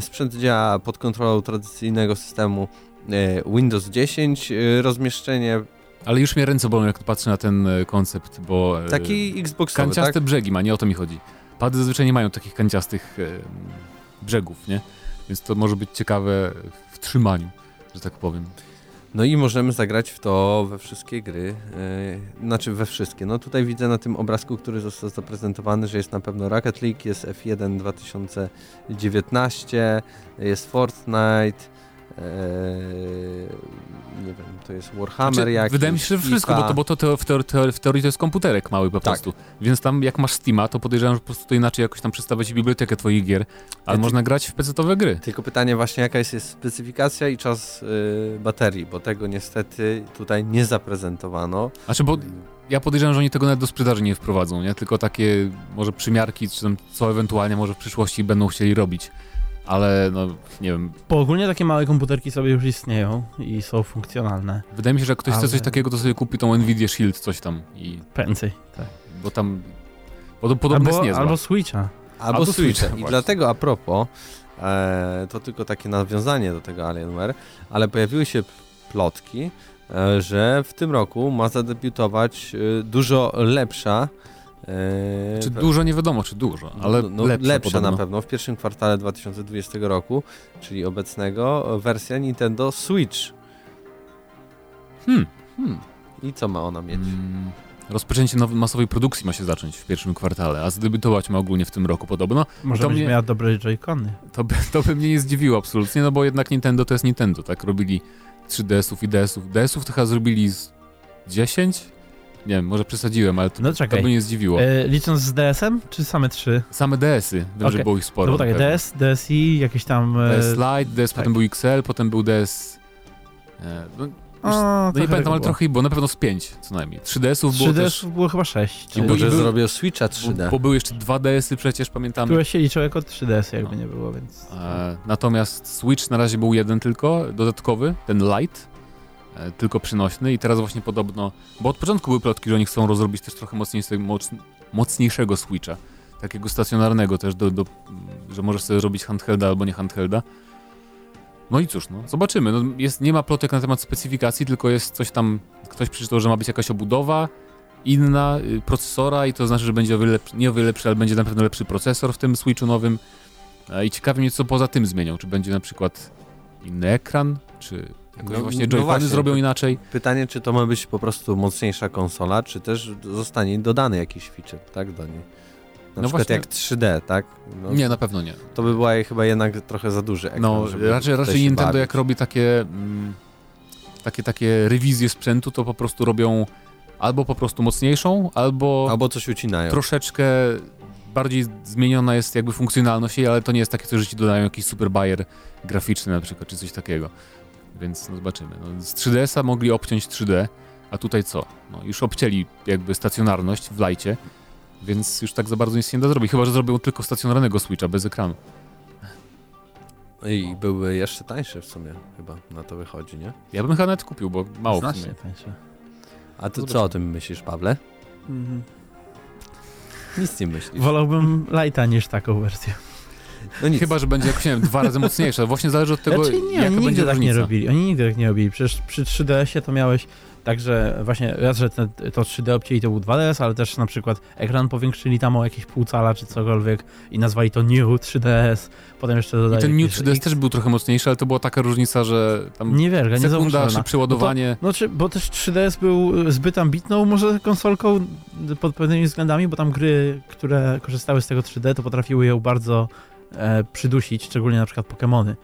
Sprzęt działa pod kontrolą tradycyjnego systemu Windows 10. Y, rozmieszczenie Ale już mnie ręce bolą, jak patrzę na ten e, koncept, bo... e, taki Xboxowy, Kanciaste tak? brzegi ma, nie o to mi chodzi. Pady zazwyczaj nie mają takich kanciastych e, brzegów, nie? Więc to może być ciekawe w trzymaniu, że tak powiem. No i możemy zagrać w to we wszystkie gry, yy, znaczy we wszystkie. No tutaj widzę na tym obrazku, który został zaprezentowany, że jest na pewno Rocket League, jest F1 2019, jest Fortnite, nie wiem, to jest Warhammer Znaczy, jakiś, wydaje mi się, że wszystko, bo to, bo to, to w, teor- teor- w teorii to jest komputerek mały po Tak. prostu. Więc tam jak masz Steama, to podejrzewam, że po prostu to inaczej jakoś tam przedstawiać bibliotekę twoich gier, ale ty- można grać w PC-owe gry. Tylko pytanie właśnie, jaka jest, jest specyfikacja i czas yy, baterii, bo tego niestety tutaj nie zaprezentowano. Znaczy, bo ja podejrzewam, że oni tego nawet do sprzedaży nie wprowadzą, nie? Tylko takie może przymiarki, czy tam co ewentualnie może w przyszłości będą chcieli robić. Ale no, nie wiem, Bo ogólnie takie małe komputerki sobie już istnieją i są funkcjonalne. wydaje mi się, że jak ktoś chce Ale- coś takiego, to sobie kupi tą Nvidia Shield, coś tam i... Prędzej. Tak. Bo tam... Bo to podobno jest Albo, niezła. albo Switcha. Albo, Albo Switcha. Switcha, I właśnie. dlatego a propos, e, to tylko takie nawiązanie do tego Alienware, ale pojawiły się plotki, e, że w tym roku ma zadebiutować e, dużo lepsza. E, Czy we- dużo, nie wiadomo, czy dużo, ale no, no, lepsza, lepsza podobno. na pewno w pierwszym kwartale 2020 roku, czyli obecnego, wersja Nintendo Switch. Hmm. Hmm. I co ma ona mieć? Mm, rozpoczęcie nowej masowej produkcji ma się zacząć w pierwszym kwartale, a zadebiutować ma ogólnie w tym roku podobno. Może To mnie- miała dobre joycony. To by, to by mnie nie zdziwiło absolutnie, no bo jednak Nintendo to jest Nintendo, tak? Robili 3DS-ów i DS-ów. DS-ów to chyba zrobili z 10? Nie wiem, może przesadziłem, ale to, No to by nie zdziwiło. E, licząc z DS-em, czy same trzy? Same DS-y, wiem, że Okej. było ich sporo. No bo tak. DS, DSi, jakieś tam... e, DS Lite, DS tak. potem był XL, potem był DS... E, no, o, no nie pamiętam, ale było. trochę ich było, na pewno z 5 co najmniej. 3DS-ów było 3DS też... było chyba 6. I I był- może był- zrobią Switcha 3D. Bo, bo były jeszcze dwa DS-y przecież, pamiętamy. Które się liczyły jako 3DS, jakby No. nie było, więc... E, natomiast Switch na razie był jeden tylko, dodatkowy, ten Lite, tylko przynośny i teraz właśnie podobno, bo od początku były plotki, że oni chcą rozrobić też trochę mocniejszego, moc, mocniejszego Switcha, takiego stacjonarnego też, do, do, że możesz sobie zrobić handhelda albo nie handhelda. No i cóż, no, zobaczymy. No, jest, nie ma plotek na temat specyfikacji, tylko jest coś tam, ktoś przeczytał, że ma być jakaś obudowa inna y, procesora i to znaczy, że będzie o wiele, nie o wiele lepszy, ale będzie na pewno lepszy procesor w tym Switchu nowym. E, I ciekawi mnie, co poza tym zmienią. Czy będzie na przykład inny ekran, czy jakoś No, właśnie no zrobią inaczej. Pytanie, czy to ma być po prostu mocniejsza konsola, czy też zostanie dodany jakiś feature, tak, do niej? Na No przykład właśnie- jak 3D, tak? No, Nie, na pewno nie. To by była chyba jednak trochę za duży ekran, No, raczej, raczej Nintendo bawić. jak robi takie, mm, takie, takie rewizje sprzętu, to po prostu robią albo po prostu mocniejszą, albo, Albo coś ucinają. troszeczkę bardziej zmieniona jest jakby funkcjonalność jej, ale to nie jest takie że ci dodają jakiś super bajer graficzny na przykład, czy coś takiego. Więc no, zobaczymy. No, z 3DS-a mogli obciąć 3D, a tutaj co? No, już obcięli jakby stacjonarność w lajcie, więc już tak za bardzo nic nie da zrobić, chyba, że zrobią tylko stacjonarnego Switcha bez ekranu. I byłby jeszcze tańszy w sumie chyba, na to wychodzi, nie? Ja bym chyba nawet kupił, bo mało w Znacznie sumie. tańsze. A ty co o tym myślisz, Pawle? Mhm. Nic nie myślisz. Wolałbym Lighta niż taką wersję. No nic. Chyba, że będzie nie wiem, dwa razy mocniejsze. Właśnie zależy od tego, Znaczy nie, jaka oni będzie nigdy tak różnica. nie robili. Oni nigdy tak nie robili. Przecież przy 3DS-ie to miałeś tak, że właśnie raz, że ten, to 3D obcięli to był 2DS, ale też na przykład ekran powiększyli tam o jakieś pół cala czy cokolwiek i nazwali to New 3DS. Potem jeszcze I dodali ten New jakieś 3DS X. też był trochę mocniejszy, ale to była taka różnica, że tam Nie nie sekunda, zauważalna. szybsze ładowanie. No czy, bo też 3DS był zbyt ambitną może konsolką pod pewnymi względami, bo tam gry, które korzystały z tego 3D, to potrafiły ją bardzo e, przydusić, szczególnie na przykład Pokémony. E,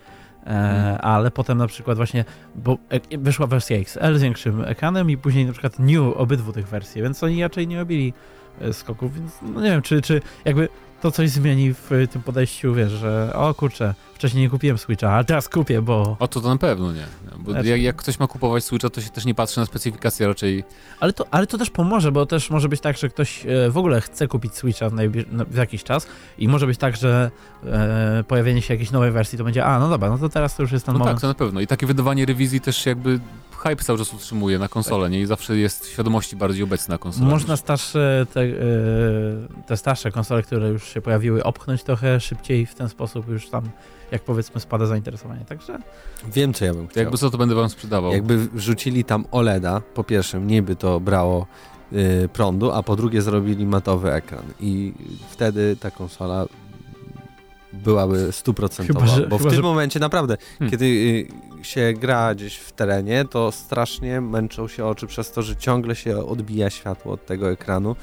Mhm. Ale potem na przykład właśnie, bo e, wyszła wersja XL z większym ekranem i później na przykład New obydwu tych wersji, więc oni raczej nie robili e, skoków, więc no nie wiem, czy, czy jakby to coś zmieni w tym podejściu, wiesz, że o kurczę, wcześniej nie kupiłem Switcha, ale teraz kupię, bo... O to, to na pewno nie. Bo Znaczy- jak, jak ktoś ma kupować Switcha, to się też nie patrzy na specyfikację, raczej Ale to, ale to też pomoże, bo też może być tak, że ktoś e, w ogóle chce kupić Switcha w, w jakiś czas i może być tak, że e, pojawienie się jakiejś nowej wersji to będzie, a no dobra, no to teraz to już jest ten No moment. tak, to na pewno. I takie wydawanie rewizji też jakby hype cały czas utrzymuje na konsolę, nie? I zawsze jest w świadomości bardziej obecna konsola. Można starsze, te, e, te starsze konsole, które już się pojawiły, opchnąć trochę szybciej w ten sposób już tam, jak powiedzmy, spada zainteresowanie. Także Wiem, co ja bym chciał. jakby co, to będę wam sprzedawał. Jakby wrzucili tam OLEDa, po pierwsze mniej by to brało y, prądu, a po drugie zrobili matowy ekran i wtedy ta konsola byłaby stuprocentowa, Chyba, że- bo w chyba, tym że- momencie naprawdę, Hmm. kiedy y, się gra gdzieś w terenie, to strasznie męczą się oczy przez to, że ciągle się odbija światło od tego ekranu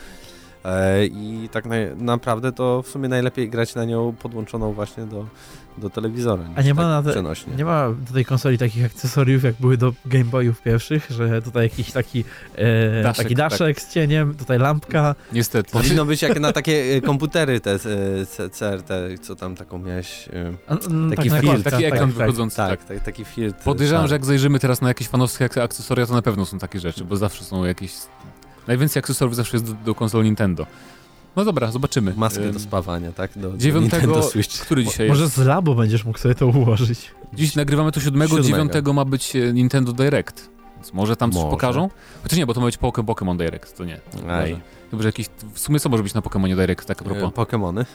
e, i tak na, naprawdę to w sumie najlepiej grać na nią podłączoną właśnie do, do telewizora. A nie ma tak na te- przenośnie. nie ma do tej konsoli takich akcesoriów, jak były do Game Boyów pierwszych, że tutaj jakiś taki, e, Daszek, taki daszek z cieniem, tutaj lampka. Niestety. Powinno być jak na takie e, komputery te e, CRT, co tam taką miałeś. e, A, mm, Taki na film, kładce, taki tak, ekran tak. wychodzący. Tak, Tak. tak, taki filtr. Podejrzewam, że jak zajrzymy teraz na jakieś fanowskie ak- akcesoria, to na pewno są takie rzeczy, bo zawsze są jakieś... Najwięcej akcesoriów zawsze jest do, do konsol Nintendo. No dobra, zobaczymy. Maskę do spawania, tak? Do, do Dziewiątego, Nintendo Switch. który dzisiaj Może jest? z labo będziesz mógł sobie to ułożyć. Dziś nagrywamy to 7, Siódmego. 9 ma być e, Nintendo Direct. Więc może tam coś Może. pokażą? Chociaż nie, bo to ma być Pokémon Direct, to nie. Aj. Że jakiś... W sumie co może być na Pokémonie Direct, tak a E, propos? Pokemony.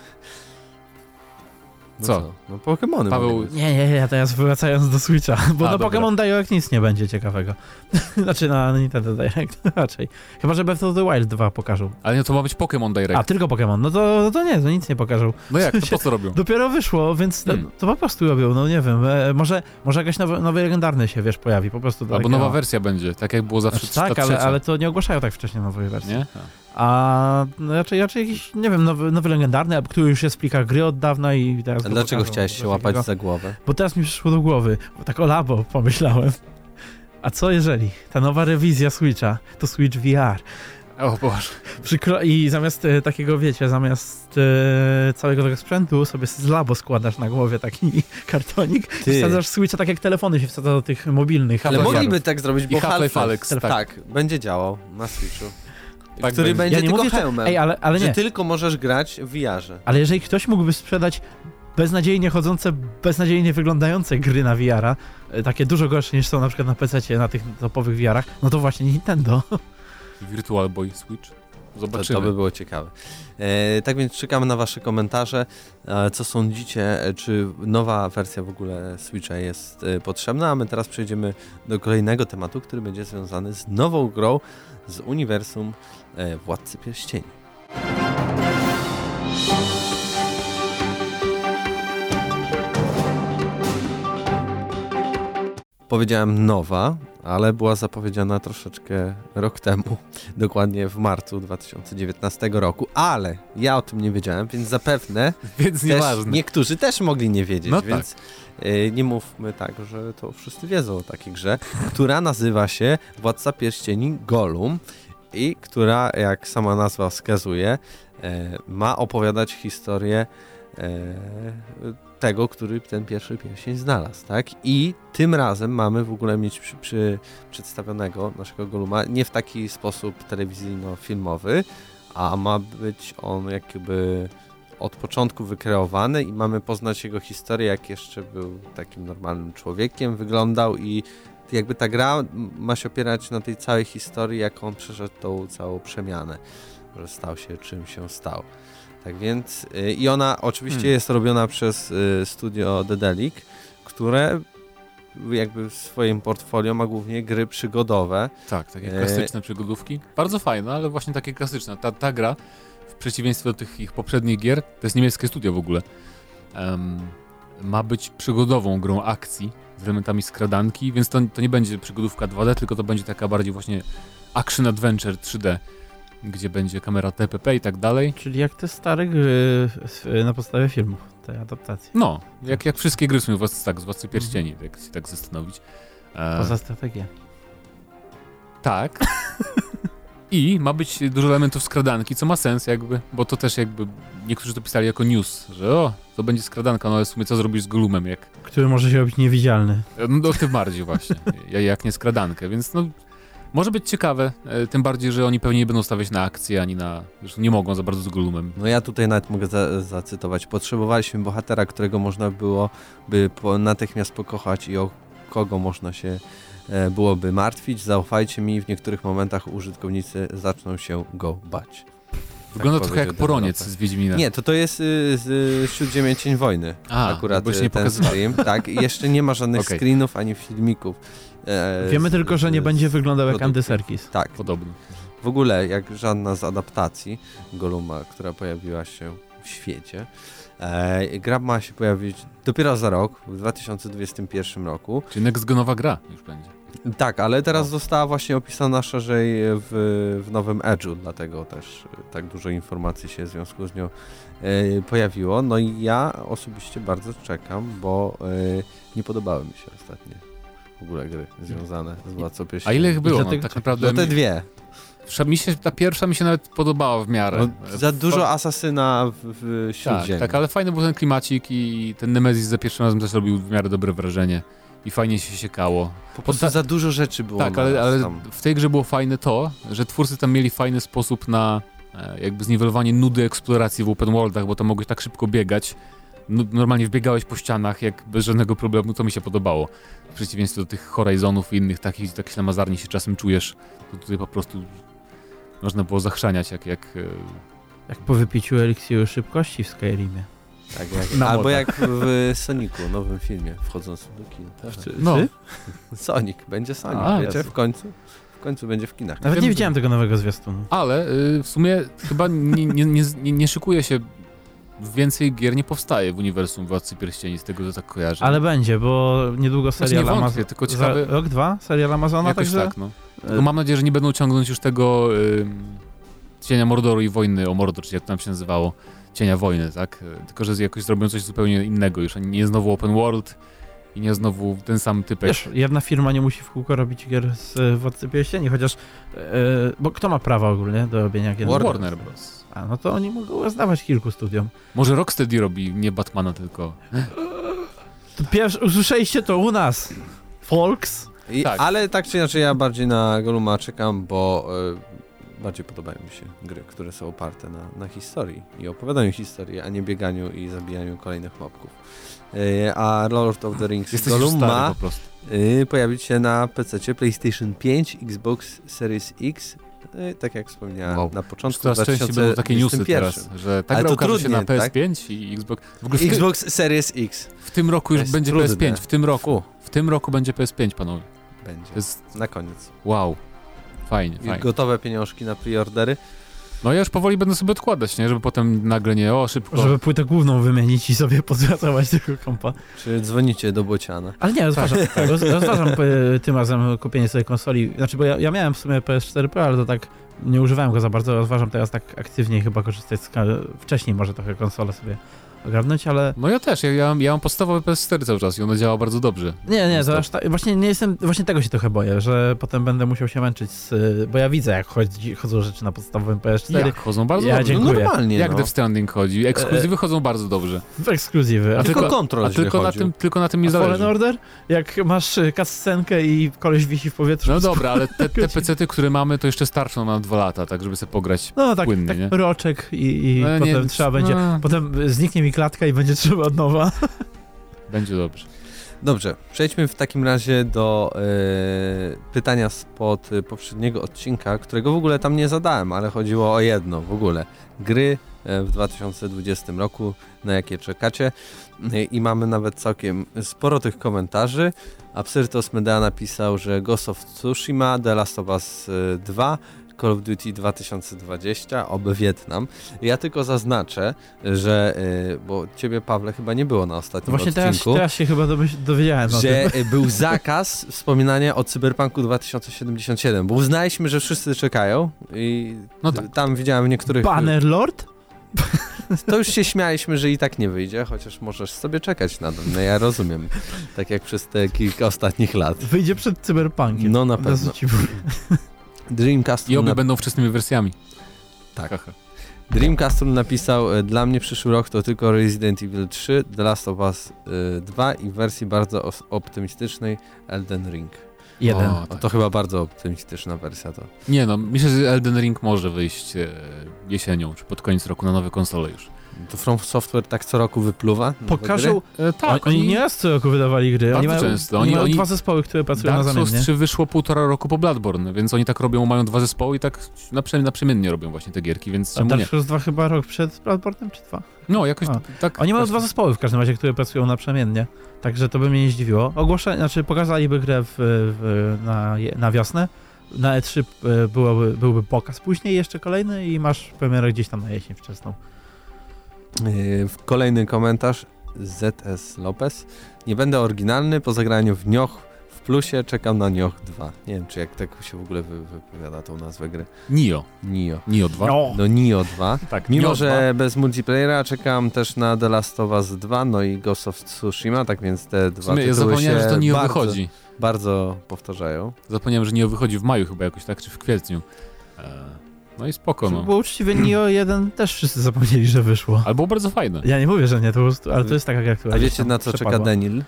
No Co? No Pokemony. Paweł-. Nie, nie, nie, teraz wracając do Switcha, bo A, na dobra. Pokémon Direct nic nie będzie ciekawego. [LAUGHS] znaczy na Nintendo Direct [LAUGHS] raczej. Chyba, że Breath of the Wild 2 pokażą. Ale nie, to ma być Pokémon Direct. A, tylko Pokémon, no to, no to nie, to nic nie pokażą. No jak, to [LAUGHS] po co robią? Dopiero wyszło, więc Hmm. to, to po prostu robią, no nie wiem, e, może, może jakaś nowy, nowy legendarny się, wiesz, pojawi, po prostu. Albo takiego- nowa wersja będzie, tak jak było zawsze Znaczy, ta tak, ale, ale to nie ogłaszają tak wcześnie nowej wersji. Nie? A no, raczej, raczej jakiś, nie wiem, nowy, nowy legendarny, który już jest w plikach gry od dawna i teraz A go dlaczego pokażą, chciałeś się łapać takiego. za głowę? Bo teraz mi przyszło do głowy, bo tak o labo pomyślałem. A co jeżeli ta nowa rewizja Switcha to Switch VR? O Boże. Przykro... I zamiast e, takiego, wiecie, zamiast e, całego tego sprzętu sobie z labo składasz na głowie taki [LAUGHS] kartonik Ty. i wsadzasz Switcha tak jak telefony się wsadza do tych mobilnych. Ale mogliby tak zrobić, bo Half-Life tak. tak. będzie działał na Switchu. Tak który będzie. będzie Ja nie tylko mówię, hełmem. Ej, ale, ale że nie. tylko możesz grać w VR-ze. Ale jeżeli ktoś mógłby sprzedać beznadziejnie chodzące, beznadziejnie wyglądające gry na VR-a, e, takie dużo gorsze niż są na przykład na PC, na tych topowych VR-ach, no to właśnie Nintendo. [LAUGHS] Virtual Boy Switch. To, Zobaczymy. to by było ciekawe. E, tak więc czekamy na Wasze komentarze. E, co sądzicie, e, czy nowa wersja w ogóle Switcha jest e, potrzebna? A my teraz przejdziemy do kolejnego tematu, który będzie związany z nową grą z uniwersum e, Władcy Pierścieni. Powiedziałem nowa, ale była zapowiedziana troszeczkę rok temu, [LAUGHS] dokładnie w marcu 2019 roku, ale ja o tym nie wiedziałem, więc zapewne [LAUGHS] Więc też nieważne. niektórzy też mogli nie wiedzieć, No tak. więc y, nie mówmy tak, że to wszyscy wiedzą o takiej grze, [LAUGHS] która nazywa się Władca Pierścieni Gollum i która, jak sama nazwa wskazuje, e, ma opowiadać historię e, tego, który ten pierwszy pierścień znalazł, tak? I tym razem mamy w ogóle mieć przy, przy przedstawionego naszego Goluma nie w taki sposób telewizyjno-filmowy, a ma być on jakby od początku wykreowany i mamy poznać jego historię, jak jeszcze był takim normalnym człowiekiem, wyglądał i jakby ta gra ma się opierać na tej całej historii, jak on przeszedł tą całą przemianę, że stał się czym się stał. Tak więc y, i ona oczywiście Hmm. jest robiona przez y, studio Dedelic, które jakby w swoim portfolio ma głównie gry przygodowe. Tak, takie E, klasyczne przygodówki. Bardzo fajne, ale właśnie takie klasyczne. Ta, ta gra, w przeciwieństwie do tych ich poprzednich gier, to jest niemieckie studio w ogóle, em, ma być przygodową grą akcji z elementami skradanki, więc to, to nie będzie przygodówka 2D, tylko to będzie taka bardziej właśnie action adventure 3D, gdzie będzie kamera TPP i tak dalej. Czyli jak te stare gry na podstawie filmów, te adaptacje. No, jak, jak wszystkie gry są tak, z Władcy Pierścieni, jak się tak zastanowić. E, Poza strategię. Tak. I ma być dużo elementów skradanki, co ma sens jakby, bo to też jakby niektórzy to pisali jako news, że o, to będzie skradanka, no ale w sumie co zrobisz z Golumem, jak Który może się robić niewidzialny. no tym bardziej właśnie, ja- jak nie skradankę, więc no może być ciekawe, e, tym bardziej, że oni pewnie nie będą stawiać na akcję, ani na, zresztą nie mogą za bardzo z Golumem. No ja tutaj nawet mogę za, zacytować. Potrzebowaliśmy bohatera, którego można było by natychmiast pokochać i o kogo można się e, byłoby martwić. Zaufajcie mi, w niektórych momentach użytkownicy zaczną się go bać. Wygląda Tak trochę jak poroniec z Wiedźmina. Nie, to to jest y, z y, Śródziemie Cień Wojny. A, Akurat bo y, nie ten stream. Tak, jeszcze nie ma żadnych [LAUGHS] Okej. screenów ani filmików. E, Wiemy z- tylko, że nie z- będzie wyglądał jak. Andy Serkis. Tak, Podobno. w ogóle jak żadna z adaptacji Goluma, która pojawiła się w świecie. E, gra ma się pojawić dopiero za rok, w 2021 roku. Czyli next-genowa gra już będzie. Tak, ale teraz O. została właśnie opisana szerzej w, w nowym Edge'u, dlatego też e, tak dużo informacji się w związku z nią e, pojawiło. No i ja osobiście bardzo czekam, bo e, nie podobały mi się ostatnie w ogóle gry związane z Władcą Pierścieni. A ile ich było? No, tak naprawdę No te dwie. mi się, ta pierwsza mi się nawet podobała w miarę. No, za dużo asasyna w, w Tak, Śródziemiu. tak, ale fajny był ten klimacik i ten Nemesis za pierwszym razem też robił w miarę dobre wrażenie. I fajnie się siekało. Po prostu ta- za dużo rzeczy było. tak, ale, ale w tej grze było fajne to, że twórcy tam mieli fajny sposób na e, jakby zniwelowanie nudy eksploracji w open worldach, bo tam mogłeś tak szybko biegać. No, normalnie wbiegałeś po ścianach jak bez żadnego problemu, to mi się podobało. W przeciwieństwie do tych Horizonów i innych takich, tak ślamazarnie się czasem czujesz, to tutaj po prostu można było zachrzaniać jak, jak e, Jak po wypiciu eliksiru szybkości w Skyrimie. Tak, jak, Na albo młotach. jak w Sonicu, nowym filmie, wchodząc do kin. Tak. Czy, No. czy? Sonic, będzie Sonic, A, wiecie, jest. w końcu. W końcu będzie w kinach. Nawet nie widziałem tego nowego zwiastunu. Ale y, w sumie chyba nie, nie, nie, nie, nie szykuje się więcej gier nie powstaje w uniwersum Władcy Pierścieni, z tego co tak kojarzę. Ale będzie, bo niedługo Znaczy, serial nie wątpię, Amazon... tylko za ciekawe- Rok, dwa? Serial Amazona, Jakoś także... tak, no. Tylko mam nadzieję, że nie będą ciągnąć już tego y, Cienia Mordoru i Wojny o Mordor, czy jak to tam się nazywało, Cienia Wojny, tak? Y, Tylko, że jakoś zrobią coś zupełnie innego już, a nie znowu open world i nie znowu ten sam typek. Wiesz, jedna firma nie musi w kółko robić gier z e, Władcy Pierścieni, chociaż... E, bo kto ma prawa ogólnie do robienia gier? Warner Bros. A, no to oni mogą zdawać kilku studiom. Może Rocksteady robi, nie Batmana tylko. To pierwszy, usłyszeliście to u nas, folks. I, Tak. Ale tak czy inaczej ja bardziej na Goluma czekam, bo e, bardziej podobają mi się gry, które są oparte na, na historii i opowiadaniu historii, a nie bieganiu i zabijaniu kolejnych mobków. E, a Lord of the Rings Jesteś Golum ma e, pojawić się na PC, PlayStation 5, Xbox Series X, tak jak wspomniałem Wow. na początku coraz częściej będą takie newsy 2021. teraz, że ta Ale gra ukaże się na trudniej, tak? PS5 i Xbox. W ogóle w, Xbox Series X w tym roku już będzie trudne. PS5, w tym roku. W tym roku będzie PS5, panowie. będzie. Jest Na koniec. wow. Fajnie, I fajnie. gotowe pieniążki na preordery. No ja już powoli będę sobie odkładać, nie? Żeby potem nagle nie, o szybko. Żeby płytę główną wymienić i sobie pozwracać tego kompa. Czy dzwonicie do Bociana? Ale nie, rozważam, Tak, roz, rozważam e, tym razem kupienie sobie konsoli. Znaczy, bo ja, ja miałem w sumie PS4 Pro, ale to tak nie używałem go za bardzo. Rozważam teraz tak aktywniej chyba korzystać z... Wcześniej może trochę konsolę sobie ogarnąć, ale... No ja też, ja, ja, mam, ja mam podstawowy PS4 cały czas i ono działa bardzo dobrze. Nie, nie, to aż tak, właśnie nie jestem, właśnie tego się trochę boję, że potem będę musiał się męczyć z, bo ja widzę jak chodzi, chodzą rzeczy na podstawowym PS4, Jak chodzą bardzo Ja dobrze. No normalnie, Jak no. Death Stranding chodzi. Ekskluzywy chodzą bardzo dobrze. w ekskluzywy. A A, tylko tylko- kontrol A tylko na, tym, tylko na tym nie a Fallen zależy. Order? Jak masz y, cutscenkę i koleś wisi w powietrzu. No dobra, ale te, [LAUGHS] te pecety, które mamy, to jeszcze starczą na dwa lata, tak żeby sobie pograć. No tak, płynnie, tak nie? roczek i, i No, nie, potem trzeba będzie, no. potem zniknie mi klatka i będzie trzeba od nowa. [LAUGHS] Będzie dobrze. Dobrze, przejdźmy w takim razie do e, pytania spod poprzedniego odcinka, którego w ogóle tam nie zadałem, ale chodziło o jedno w ogóle. Gry e, w 2020 roku, na jakie czekacie. E, I mamy nawet całkiem sporo tych komentarzy. Absyrtos Medea napisał, że Ghost of Tsushima, The Last of Us e, 2, Call of Duty 2020, oby Wietnam. Ja tylko zaznaczę, że, e, bo ciebie Pawle chyba nie było na ostatnim Właśnie teraz, odcinku teraz się chyba dowiedziałem że y, [LAUGHS] był zakaz wspominania o Cyberpunku 2077, bo uznaliśmy, że wszyscy czekają i No tak. tam widziałem w niektórych... Bannerlord? [LAUGHS] To już się śmialiśmy, że i tak nie wyjdzie, chociaż możesz sobie czekać na to. No ja rozumiem, tak jak przez te kilka ostatnich lat. Wyjdzie przed cyberpunkiem. No na pewno. Dreamcast I obie na... będą wczesnymi wersjami. Tak. Haha. Dreamcast napisał, e, dla mnie przyszły rok to tylko Resident Evil 3, The Last of Us e, 2 i w wersji bardzo optymistycznej Elden Ring. Jeden. O, O, tak. to chyba bardzo optymistyczna wersja to. Nie no, myślę, że Elden Ring może wyjść e, jesienią, czy pod koniec roku na nowe konsole już. To From Software tak co roku wypluwa Pokażą... E, tak, oni, oni nie raz co roku wydawali gry. Oni mają, często. Oni, Oni- mają oni- dwa zespoły, które pracują na Dark Souls zamiennie. 3 wyszło półtora roku po Bloodborne, więc oni tak robią, mają dwa zespoły i tak naprzem- naprzemiennie robią właśnie te gierki, więc A czemu nie? Dark Souls 2 chyba rok przed Bloodborne'em, czy dwa? No, jakoś A. tak... Oni mają właśnie- dwa zespoły w każdym razie, które pracują naprzemiennie. Także to by mnie nie zdziwiło. Ogłoszenie, znaczy pokazaliby grę w, w, na, na wiosnę. Na E3 e, byłoby, byłby pokaz później jeszcze kolejny i masz premierę gdzieś tam na jesień wczesną. Yy, Kolejny komentarz ZS Lopez. Nie będę oryginalny, po zagraniu w Nioch w plusie czekam na Nioch 2. Nie wiem, czy jak tak się w ogóle wy, wypowiada tą nazwę gry. Nio. Nio. Nio 2. No Nio 2. [LAUGHS] Tak, Mimo, Nio że bez multiplayera czekam też na The Last of Us 2, no i Ghost of Tsushima, tak więc te 2. W dwa sumie ja tytuły zapomniałem, się że to Nio bardzo, wychodzi. bardzo powtarzają. Zapomniałem, że Nio wychodzi w maju chyba jakoś tak, czy w kwietniu. E, No i spoko, Żeby no. było uczciwie, Nio 1 też wszyscy zapomnieli, że wyszło. Ale było bardzo fajne. Ja nie mówię, że nie, to prostu, ale to jest taka gra, która A wiecie na co czeka przepadła. Denil?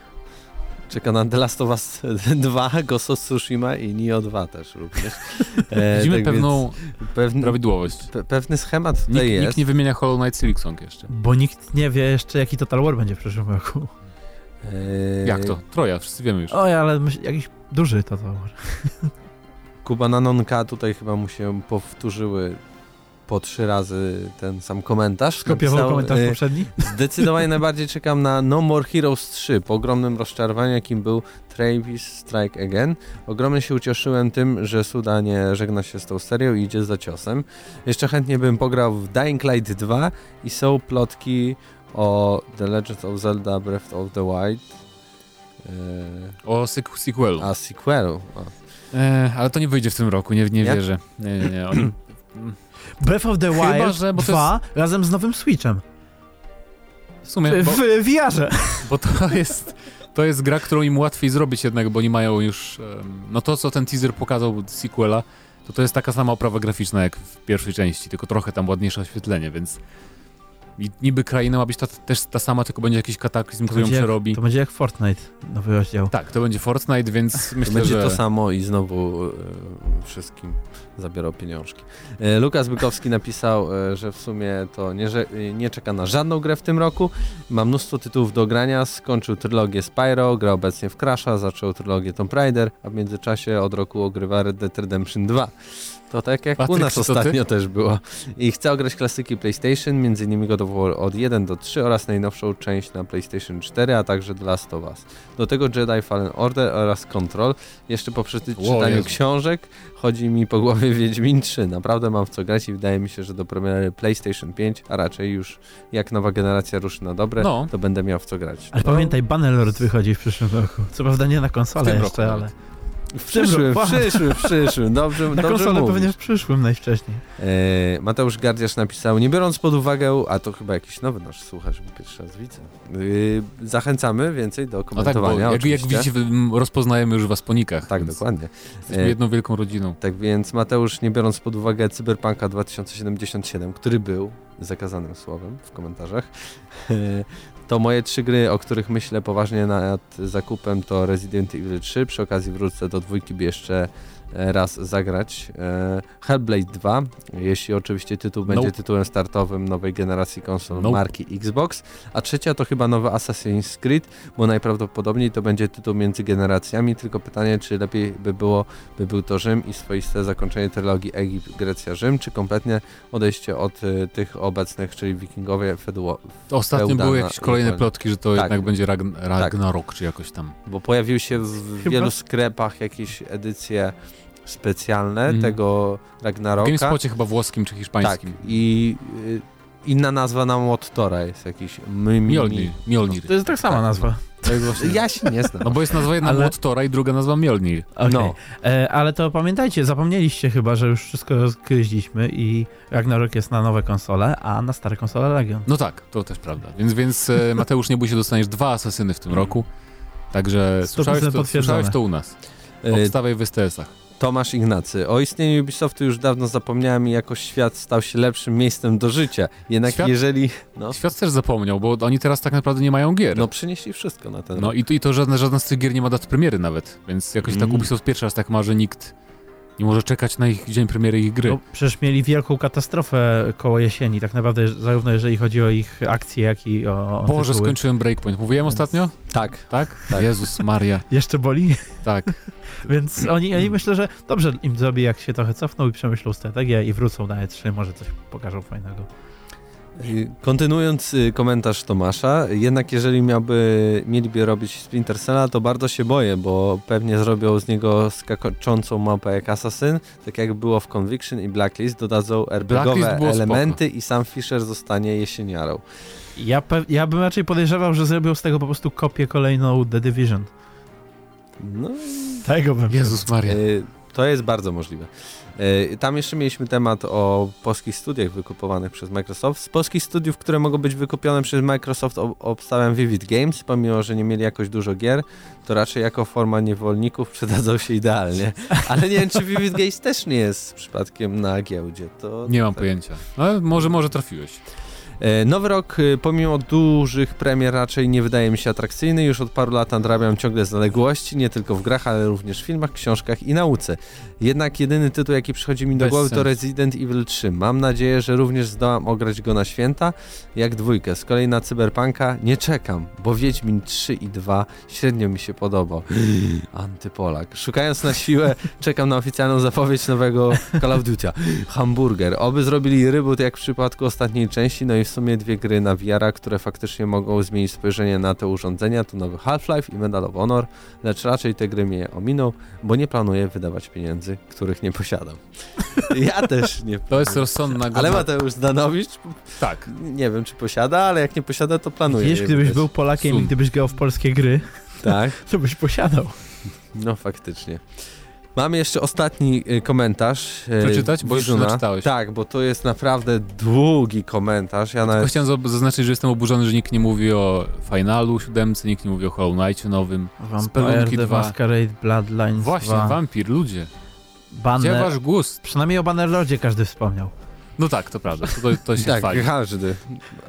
Czeka na The Last of Us 2, Ghost of Tsushima i Nio 2 też również. [LAUGHS] E, Widzimy tak pewną pewny, prawidłowość. pe, pewny schemat tutaj Nikt, jest. nikt nie wymienia Hollow Knight Silksong jeszcze. Bo nikt nie wie jeszcze, jaki Total War będzie w przyszłym roku. E, Jak to? Troja, wszyscy wiemy już. Oj, ale myśl, jakiś duży Total War. [LAUGHS] Kuba Nanonka tutaj chyba mu się powtórzyły po trzy razy ten sam komentarz. Skopiował Napisał, komentarz e, poprzedni? Zdecydowanie najbardziej czekam na No More Heroes 3 po ogromnym rozczarowaniu, jakim był Travis Strike Again. Ogromnie się ucieszyłem tym, że Suda nie żegna się z tą serią i idzie za ciosem. Jeszcze chętnie bym pograł w Dying Light 2 i są plotki o The Legend of Zelda Breath of the Wild. E, O sequ- sequelu. a sequelu. A. E, ale to nie wyjdzie w tym roku, nie, nie Nie? wierzę. Nie, nie, nie. Oni... [CLEARS THROAT] Breath of the Wild Chyba, że- bo to 2 razem z nowym Switchem. W sumie, bo, W VR-ze. [LAUGHS] bo to jest... To jest gra, którą im łatwiej zrobić jednak, bo oni mają już... No to, co ten teaser pokazał sequela, to to jest taka sama oprawa graficzna jak w pierwszej części, tylko trochę tam ładniejsze oświetlenie, więc... I niby kraina ma być ta, też ta sama, tylko będzie jakiś kataklizm, który ją będzie jak- przerobi. To będzie jak Fortnite, nowy rozdział. Tak, to będzie Fortnite, więc To myślę, będzie że... to samo i znowu e, wszystkim zabiorą pieniążki. E, Lukas Bykowski napisał, e, że w sumie to nie, że, e, nie czeka na żadną grę w tym roku. Ma mnóstwo tytułów do grania, skończył trylogię Spyro, gra obecnie w Crash'a, zaczął trylogię Tomb Raider, a w międzyczasie od roku ogrywa Red Dead Redemption 2. To tak jak u Patryk, nas czy to ty? ostatnio też było. I chce ograć klasyki PlayStation, m.in. God of War od 1 do 3 oraz najnowszą część na PlayStation 4, a także The Last of Us. Do tego Jedi Fallen Order oraz Control. Jeszcze po przeczytaniu książek chodzi mi po głowie [LAUGHS] Wiedźmin 3. Naprawdę mam w co grać i wydaje mi się, że do premiery PlayStation 5, a raczej już jak nowa generacja ruszy na dobre, No. to będę miał w co grać. Ale No, pamiętaj, Bannerlord wychodzi w przyszłym roku. Co prawda nie na konsolę jeszcze, roku ale... w przyszłym, w przyszłym, w przyszłym. Dobrze, Na dobrze konsolę mówisz. pewnie w przyszłym najwcześniej. E, Mateusz Gardiasz napisał, nie biorąc pod uwagę, a to chyba jakiś nowy nasz słuchacz, bo pierwszy raz widzę. E, zachęcamy więcej do No tak, bo komentowania. jak, jak oczywiście. widzicie, wy- m, rozpoznajemy już was po nikach. Tak, więc dokładnie. Jesteśmy E, jedną wielką rodziną. Tak więc Mateusz, nie biorąc pod uwagę Cyberpunka 2077, który był zakazanym słowem w komentarzach, [LAUGHS] to moje trzy gry, o których myślę poważnie nad zakupem to Resident Evil 3, przy okazji wrócę do dwójki, by jeszcze raz zagrać. E, Hellblade 2, jeśli oczywiście tytuł będzie tytułem startowym nowej generacji konsol marki Xbox, a trzecia to chyba nowy Assassin's Creed, bo najprawdopodobniej to będzie tytuł między generacjami, tylko pytanie, czy lepiej by było, by był to Rzym i swoiste zakończenie trylogii Egipt, Grecja, Rzym, czy kompletnie odejście od y, tych obecnych, czyli wikingowie, Fedło, Ostatnio były jakieś kolejne plotki, że to Tak. jednak będzie Ragn Ragnarok, czy jakoś tam. bo pojawiły się w Chyba- wielu sklepach jakieś edycje specjalne Mhm. tego W Ragnaroka. GameSpocie chyba włoskim czy tak, hiszpańskim. i y, inna nazwa na Mottora jest jakiś my, Mjolnir. Mjolnir. To jest tak sama Tak. nazwa. [LAUGHS] Ja się nie znam. No bo jest nazwa jedna Ale- i druga nazwa Mjolnir. Okej. No. E, ale to pamiętajcie, zapomnieliście chyba, że już wszystko rozgryźliśmy i Ragnarok jest na nowe konsole, a na stare konsole Legion. No tak, to też prawda. Więc, więc e, [LAUGHS] Mateusz, nie bój się, dostaniesz dwa asasyny w tym roku. Także 100% słyszałeś to, słyszałeś to u nas. Y, Obstawaj w STS-ach. Tomasz Ignacy. O istnieniu Ubisoftu już dawno zapomniałem i jakoś świat stał się lepszym miejscem do życia. Jednak Świat- jeżeli... No, Świat też zapomniał, bo oni teraz tak naprawdę nie mają gier. no przynieśli wszystko na ten No i to, i to żadna, żadna z tych gier nie ma daty premiery nawet, więc jakoś tak Mm. Ubisoft pierwszy raz tak ma, że nikt nie może czekać na ich dzień premiery ich gry. No, przecież mieli wielką katastrofę koło jesieni, tak naprawdę zarówno jeżeli chodzi o ich akcje, jak i o, o Boże, tytuły. skończyłem Breakpoint. Mówiłem Więc- ostatnio? Tak. Tak? Tak. Jezus Maria, [LAUGHS] Jeszcze boli? tak. [LAUGHS] Więc oni, oni myślę, że dobrze im zrobi, jak się trochę cofną i przemyślą strategię i wrócą na E3, może coś pokażą fajnego. Kontynuując y, komentarz Tomasza, jednak jeżeli miałby, mieliby robić Splinter Cella, to bardzo się boję, bo pewnie zrobią z niego skaczącą mapę jak Assassin, tak jak było w Conviction i Blacklist, dodadzą RPGowe elementy i sam Fisher zostanie jesieniarą. Ja, pe- ja bym raczej podejrzewał, że zrobią z tego po prostu kopię kolejną The Division. No, Tego bym Jezus Maria. y, to jest bardzo możliwe. Y, Tam jeszcze mieliśmy temat o polskich studiach wykupowanych przez Microsoft. Z polskich studiów, które mogą być wykupione przez Microsoft, ob- obstawiam Vivid Games, pomimo, że nie mieli jakoś dużo gier, to raczej jako forma niewolników [LAUGHS] przydadzą się idealnie. Ale nie wiem, czy Vivid Games też nie jest przypadkiem na giełdzie. To Nie mam tak. pojęcia. Ale może, może trafiłeś. E, Nowy rok, e, pomimo dużych premier, raczej nie wydaje mi się atrakcyjny. Już od paru lat nadrabiam ciągle zaległości, nie tylko w grach, ale również w filmach, książkach i nauce. Jednak jedyny tytuł, jaki przychodzi mi do Bez głowy, to. Resident Evil 3. Mam nadzieję, że również zdołam ograć go na święta, jak dwójkę. Z kolei na Cyberpunka nie czekam, bo Wiedźmin 3 i 2 średnio mi się podobał. [GASPS] Antypolak. Szukając na siłę, [LAUGHS] czekam na oficjalną zapowiedź nowego Call of Duty. Hamburger. Oby zrobili reboot jak w przypadku ostatniej części, no i w sumie dwie gry na VR, które faktycznie mogą zmienić spojrzenie na te urządzenia, to nowy Half-Life i Medal of Honor, lecz raczej te gry mnie ominą, bo nie planuję wydawać pieniędzy, których nie posiadam. [LAUGHS] Ja też nie. To jest rozsądna Ale godna... Mateusz Zdanowicz, Tak. nie wiem czy posiada, ale jak nie posiada, to planuje. Wiesz, gdybyś był Polakiem Sun. i gdybyś grał w polskie gry, Tak, [LAUGHS] to byś posiadał. no faktycznie. Mamy jeszcze ostatni y, komentarz. y, Przeczytać? Bo już naczytałeś. Tak, bo to jest naprawdę długi komentarz. Ja Tylko nawet chciałem za- zaznaczyć, że jestem oburzony, że nikt nie mówi o Finalu 7, nikt nie mówi o Hollow Knightie nowym. Vampire The 2. Masquerade Bloodlines Właśnie, 2, wampir, ludzie. Gdzie Banner... wasz gust? Przynajmniej o Bannerlordzie każdy wspomniał. No tak, to prawda, to, to, [LAUGHS] się Tak, chwali. każdy.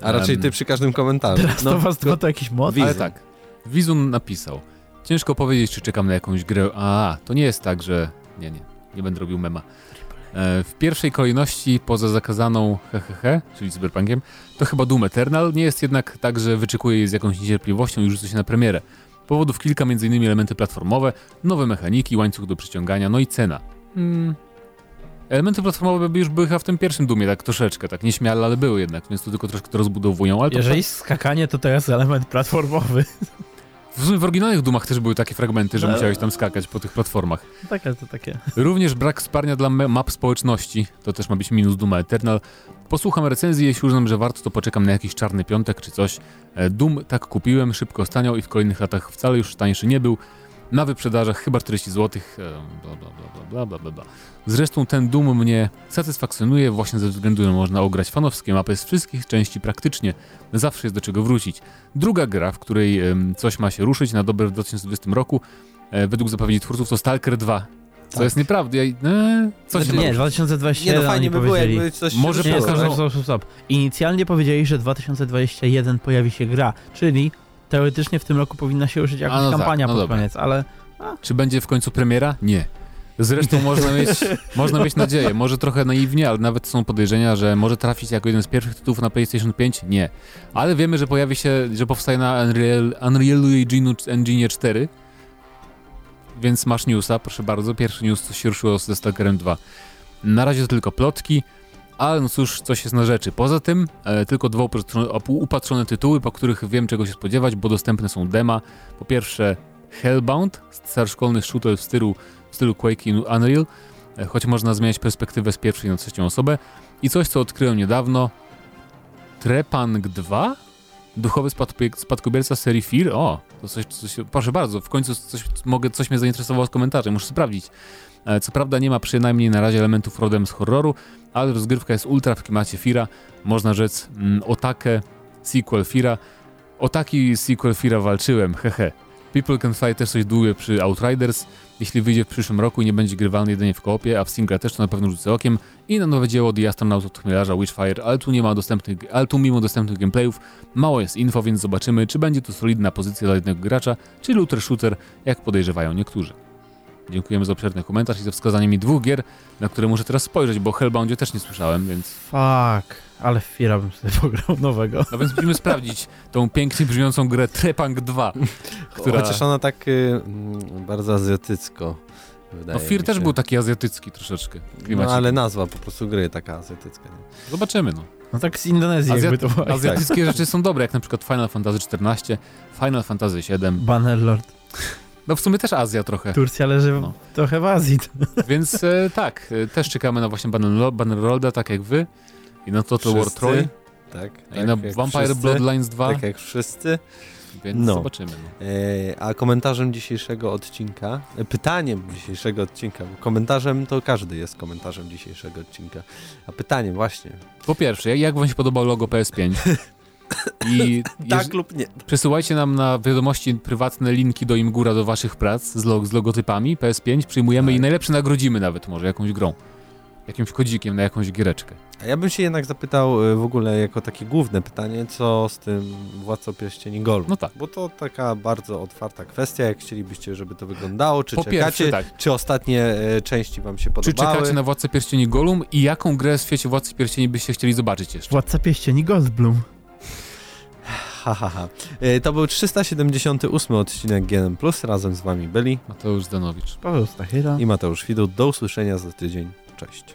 A raczej ty przy każdym komentarzu. Teraz to was dwa to jakiś mod. Ale tak, Wizun napisał. Ciężko powiedzieć, czy czekam na jakąś grę. A, to nie jest tak, że... Nie, nie, nie będę robił mema. E, w pierwszej kolejności, poza zakazaną hehehe, czyli cyberpunkiem, to chyba Doom Eternal. Nie jest jednak tak, że wyczekuję jej z jakąś niecierpliwością i rzucę się na premierę. Powodów kilka, m.in. elementy platformowe, nowe mechaniki, łańcuch do przyciągania, no i cena. Hmm. Elementy platformowe by już były chyba w tym pierwszym Doomie, tak troszeczkę, tak nieśmiale, ale były jednak, więc tu tylko troszkę to rozbudowują, ale to Jeżeli skakanie, to teraz element platformowy. [LAUGHS] W sumie w oryginalnych Dumach też były takie fragmenty, że No. musiałeś tam skakać po tych platformach. Takie, to takie. Również brak wsparcia dla map społeczności, to też ma być minus Duma Eternal. Posłucham recenzji, jeśli uznam, że warto, to poczekam na jakiś czarny piątek czy coś. E, Doom tak kupiłem, szybko staniał i w kolejnych latach wcale już tańszy nie był. Na wyprzedażach chyba 40 zł. Bla, bla, bla, bla, bla, bla, bla. Zresztą ten Doom mnie satysfakcjonuje właśnie ze względu, że można ograć fanowskie mapy z wszystkich części praktycznie. Zawsze jest do czego wrócić. Druga gra, w której coś ma się ruszyć na dobre w 2020 roku, e, według zapowiedzi twórców, to Stalker 2. Co Tak. jest nieprawdą. Ja, e, co się Znaczy, ma Nie, ruszyć? 2021 Nie no fajnie by było, powiedzieli. jakby coś Może się Nie, pokażą- stop, stop, stop, stop. Inicjalnie powiedzieli, że 2021 pojawi się gra, czyli teoretycznie w tym roku powinna się ruszyć jakaś A, no tak, kampania no pod koniec, ale Czy będzie w końcu premiera? Nie. Zresztą można mieć, [LAUGHS] można mieć nadzieję, może trochę naiwnie, ale nawet są podejrzenia, że może trafić jako jeden z pierwszych tytułów na PlayStation 5? Nie. Ale wiemy, że pojawi się, że powstaje na Unreal, Unreal Engine, Engine 4, więc masz newsa, proszę bardzo. Pierwszy news, co się ruszyło ze Stalkerem 2. Na razie to tylko plotki, ale no cóż, coś jest na rzeczy. Poza tym e, tylko dwa upatrzone, tytuły, po których wiem czego się spodziewać, bo dostępne są dema. Po pierwsze Hellbound, starszkolny shooter w stylu, w stylu Quake i Unreal, e, choć można zmieniać perspektywę z pierwszej na trzecią osobę. I coś, co odkryłem niedawno, Trepang 2? Duchowy spadkobie- spadkobierca serii Fear? O, to coś, coś, proszę bardzo, w końcu coś, mogę, coś mnie zainteresowało z komentarzem, muszę sprawdzić. E, Co prawda nie ma przynajmniej na razie elementów rodem z horroru, ale rozgrywka jest ultra w klimacie Fira. Można rzec mm, Otake, sequel Fira. O taki sequel Fira walczyłem, [LAUGHS] hehe. People Can Fly też coś długie przy Outriders. Jeśli wyjdzie w przyszłym roku i nie będzie grywalny jedynie w koopie, a w singla też to na pewno rzucę okiem. I na nowe dzieło The Astronaut od chmielarza Witchfire, ale tu nie ma dostępnych, ale tu mimo dostępnych gameplayów mało jest info, więc zobaczymy, czy będzie to solidna pozycja dla jednego gracza, czy looter shooter, jak podejrzewają niektórzy. Dziękujemy za obszerny komentarz i za wskazanie mi dwóch gier, na które muszę teraz spojrzeć, bo o Hellboundzie też nie słyszałem, więc... Fuck, ale Fira bym sobie pograł nowego. No więc musimy sprawdzić tą pięknie brzmiącą grę Trepang 2, [LAUGHS] która... Chociaż ona tak y, mm, bardzo azjatycko wydaje No Fir też był taki azjatycki troszeczkę. No ale nazwa po prostu gry taka azjatycka. Nie? Zobaczymy, no. No tak z Indonezji Azjat- jakby to było. Azjatyckie rzeczy są dobre, jak na przykład Final Fantasy XIV, Final Fantasy VII. Bannerlord. No w sumie też Azja trochę. Turcja leży No. trochę w Azji. [LAUGHS] Więc e, tak, e, też czekamy na właśnie Bannerlo- Bannerlorda, tak jak wy. I na Total War. Troy. Tak, I tak na jak Vampire wszyscy, Bloodlines 2. Tak jak wszyscy. Więc No. zobaczymy. No. E, a komentarzem dzisiejszego odcinka, e, pytaniem dzisiejszego odcinka, bo komentarzem to każdy jest komentarzem dzisiejszego odcinka, a pytaniem właśnie, Po pierwsze, jak- jak wam się podobał logo PS5? [LAUGHS] I [LAUGHS] tak lub nie. przesyłajcie nam na wiadomości prywatne linki do Imgura do waszych prac z, log- z logotypami PS5. Przyjmujemy Tak. i najlepsze nagrodzimy nawet może jakąś grą. Jakimś kodzikiem na jakąś giereczkę. A ja bym się jednak zapytał e, w ogóle jako takie główne pytanie, co z tym Władcą Pierścieni Golem? No tak. Bo to taka bardzo otwarta kwestia, jak chcielibyście, żeby to wyglądało, czy Po czekacie, pierwsze, tak. czy ostatnie e, części wam się Czy podobały? czekacie na Władcę Pierścieni Golum i jaką grę w świecie Władcy Pierścieni byście chcieli zobaczyć jeszcze? Władca Pieścieni Goldblum. Ha, ha, ha. E, To był 378 odcinek GNM+, razem z wami byli Mateusz Zdanowicz. Paweł Stachyra. i Mateusz Widut. Do usłyszenia za tydzień. Cześć.